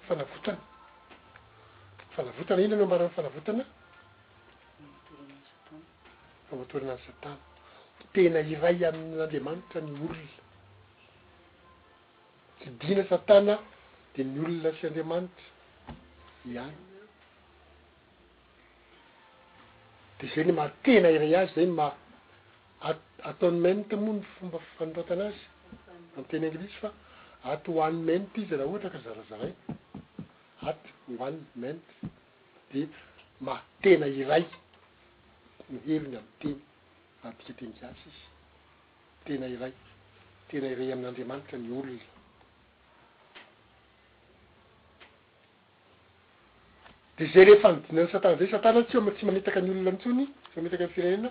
Fanavotana. Fanavotana. Inona no ambaran'ny fanavotana? Famotorana an'i Satana. Tena iray amin'Andriamanitra ny olona. Tsidihina Satana dia ny olona sy Andriamanitra ihany. Dia izay ny maha tena iray azy, izay ny maha atonement moa ny fomba fanoratana azy amin'ny teny anglisy fa at one ment izy raha ohatra ka zarazaraina, at one ment dia maha tena iray no heviny amin'ny teny adika teny gasy izy, tena iray, tena iray amin'Andriamanitra ny olona. Dia izay rehefa anodinan'ny satana izay, satana tsy tsy mamitaka ny olona intsony, tsy mamitaka ny firenena,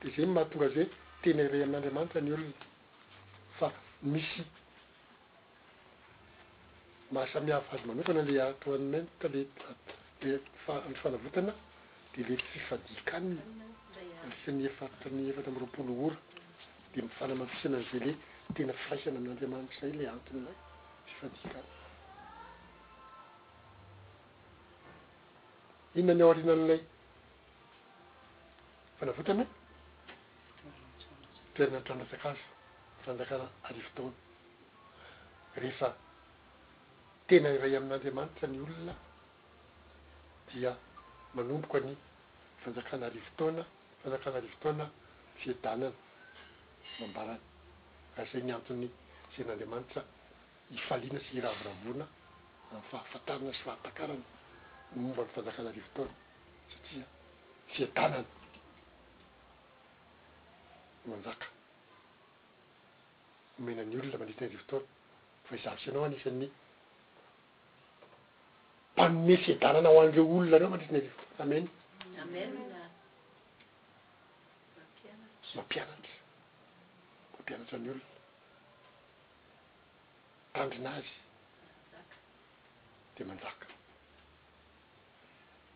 dia izay no mahatonga azy hoe tena iray amin'Andriamanitra ny olona, fa misy mahasamihafa azy manokana ilay atonement, ilay ny fanavotana, dia ilay fifadian-kanina anisan'ny efatra ny efatra amby roapolo ora, dia ny fanamafisana an'izay hoe tena firaisana amin'Andriamanitra izay ilay anton'ilay fifadian-kanina. Inona ny aorianan'ilay fanavotana? Toerana nitrandratsaka azy ny fanjakana arivo taona. Rehefa tena iray amin'Andriamanitra ny olona dia manomboka ny fanjakana arivo taona, fanjakana arivo taona fiadanana no ambarany raha izay ny antony sain'Andriamanitra hifaliana sy hiravoravoana amin'ny fahafantarana sy fahatakarana ny momba ny Fanjakana Arivo Taona satria fiadanana no hanjaka homena ny olona mandritra ny arivo taona fa izaho sy ianao anisan'ny mpanome fiadanana ho an'ireo olona ireo mandritra ny arivo taona. Amen. Amen. Mampianatra. Mampianatra ny olona. mitandrina azy dia manjaka.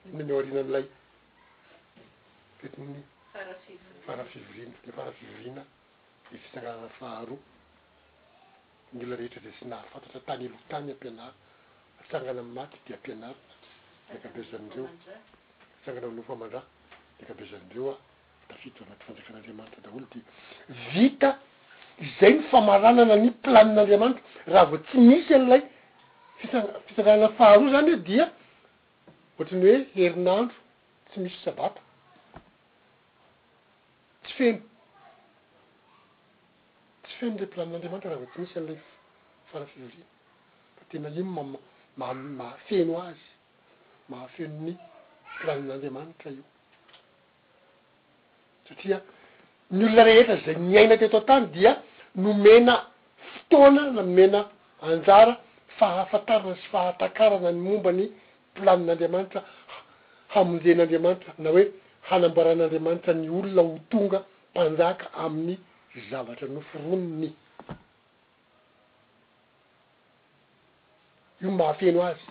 Inona ny aorianan'ilay fetin'ny Farafivoriana? Ny Farafivoriana dia fitsanganana faharoa. Ny olona rehetra izay tsy nahafantatra tany aloha tany ampianarina hatsangana amin'ny maty dia ampianarina. Ny ankabezan'ireo hatsangana ho nofo aman-dra, ny ankabezan'ireo Tafiditra anaty fanjakan'Andriamanitra daholo dia vita izay ny famaranana ny planin'Andriamanitra. Raha vao tsy misy an'ilay fitsanganana faharoa izany dia ohatry ny hoe herinandro tsy misy sabata, tsy feno, tsy feno ilay planin'Andriamanitra raha vao tsy misy an'ilay fara fivoriana. Fa tena iny mahafeno azy, mahafeno ny planin'Andriamanitra io. Satria ny olona rehetra izay niaina teto an-tany dia nomena fotoana na nomena anjara fahafantarana sy fahatakarana ny momba ny planin'Andriamanitra hamonjen'Andriamanitra na hoe hanamboaran'Andriamanitra ny olona ho tonga mpanjaka amin'ny zavatra noforoniny. Io no mahafeno azy.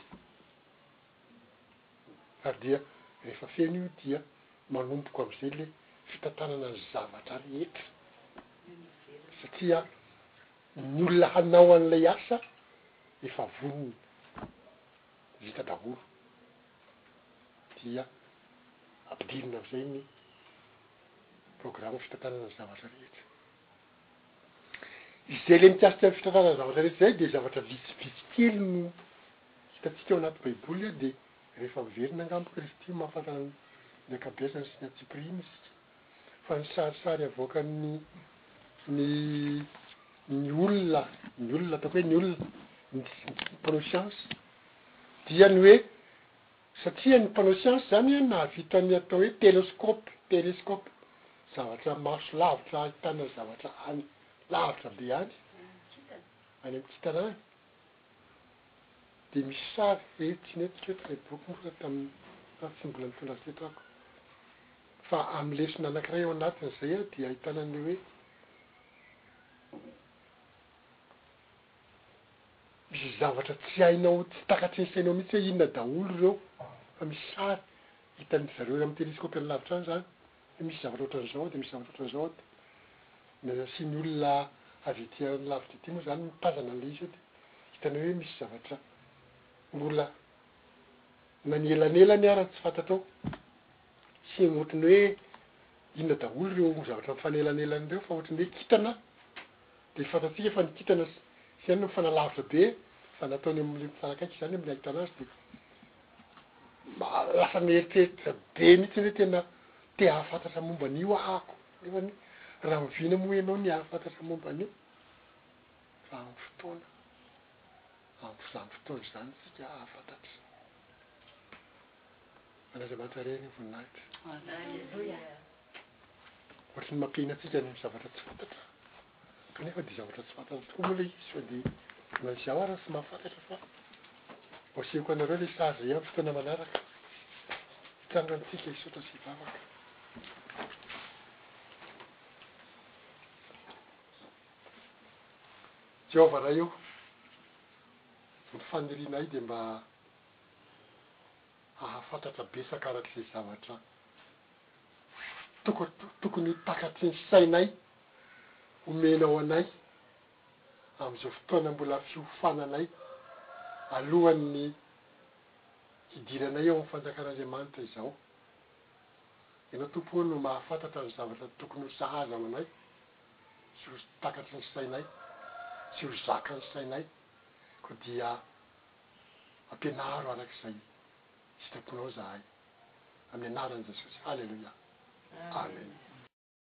ary dia rehefa feno io dia manomboka amin'izay ilay fitantanana ny zavatra rehetra satria ny olona hanao an'ilay asa efa vonona, vita daholo dia ampidirina amin'izay ny programa fitantanana ny zavatra rehetra. Izay le mikasika ny fitantanana zavatra rehetra izay dia zavatra vitsivitsy kely no hitantsika ao anaty baiboly dia rehefa miverina angamba Kristy no mahafantatra ny ankabeazany sy ny antsipirihiny isika fa ny sarisary avoakan'ny ny ny olona ny olona ataoko hoe ny olona ny mpanao siansa dia ny hoe Satria ny mpanao siansa izany nahavita ny atao hoe telescope, telescope, zavatra maso lavitra ahitana zavatra any lavitra be any, any amin'ny kintana any, dia misy sary very tsy nety hatreto ilay boky moa fa tamin'ny, fa tsy mbola nitondra azy teto aho. Fa amin'ny lesona anankiray ao anatin'izay dia ahitana ny hoe. Misy zavatra tsy hainao, tsy takatry ny sainao mihitsy hoe inona daholo ireo fa misy sary hitan'izy zareo any amin'ny telescope any lavitra any izany hoe misy zavatra ohatran'izao ao dia misy zavatra ohatran'izao ao dia ny nasian'ny olona avy ety any lavitra ety moa izany mitazana an'ilay izy eo dia hitanao hoe misy zavatra mbola na ny elanelany ara tsy fantatrao. Tsy ohatry ny hoe inona daholo ireo zavatra mifanelanelana ireo fa ohatry ny hoe kintana dia efa fantatsika fa ny kintana sy izany no mifanalavitra be fa ny ataony amin'ilay mifanakaiky izany amin'ny ahitana azy dia lasa mieritreritra be mihitsy hoe tena te hahafantatra momba an'io ahako nefany raha oviana moa ianao ny hahafantatra momba an'io fa amin'ny fotoana amin'izany fotoana izany isika hahafantatra. Manazavaza re ny voninahitra. Aleloia. Ohatry ny mampiaina antsika ny zavatra tsy fantatra, kanefa dia zavatra tsy fantatra tokoa moa ilay izy fa dia na izaho ary tsy mahafantatra fa ho asehoko anareo ilay sary izay amin'ny fotoana manaraka. Hitranga amintsika hisaotra sy hivavaka. Jehovah Ray ô, ny fanirianay dia mba. hahafatratra betsaka araka izay zavatra tokony ho takatry ny sainay omenao anay amin'izao fotoana mbola fiofananay alohan'ny hidiranay ao amin'ny fanjakan'Andriamanitra izao. Ianao Tompo o no mahafatratra ny zavatra tokony ho sahaza ao anay sy ho takatry ny sainay sy ho zakan'ny sainay koa dia Ampianaro araka izay sitraponao izahay. Amin'ny anaran'i Jesosy. Haleloia. Amen.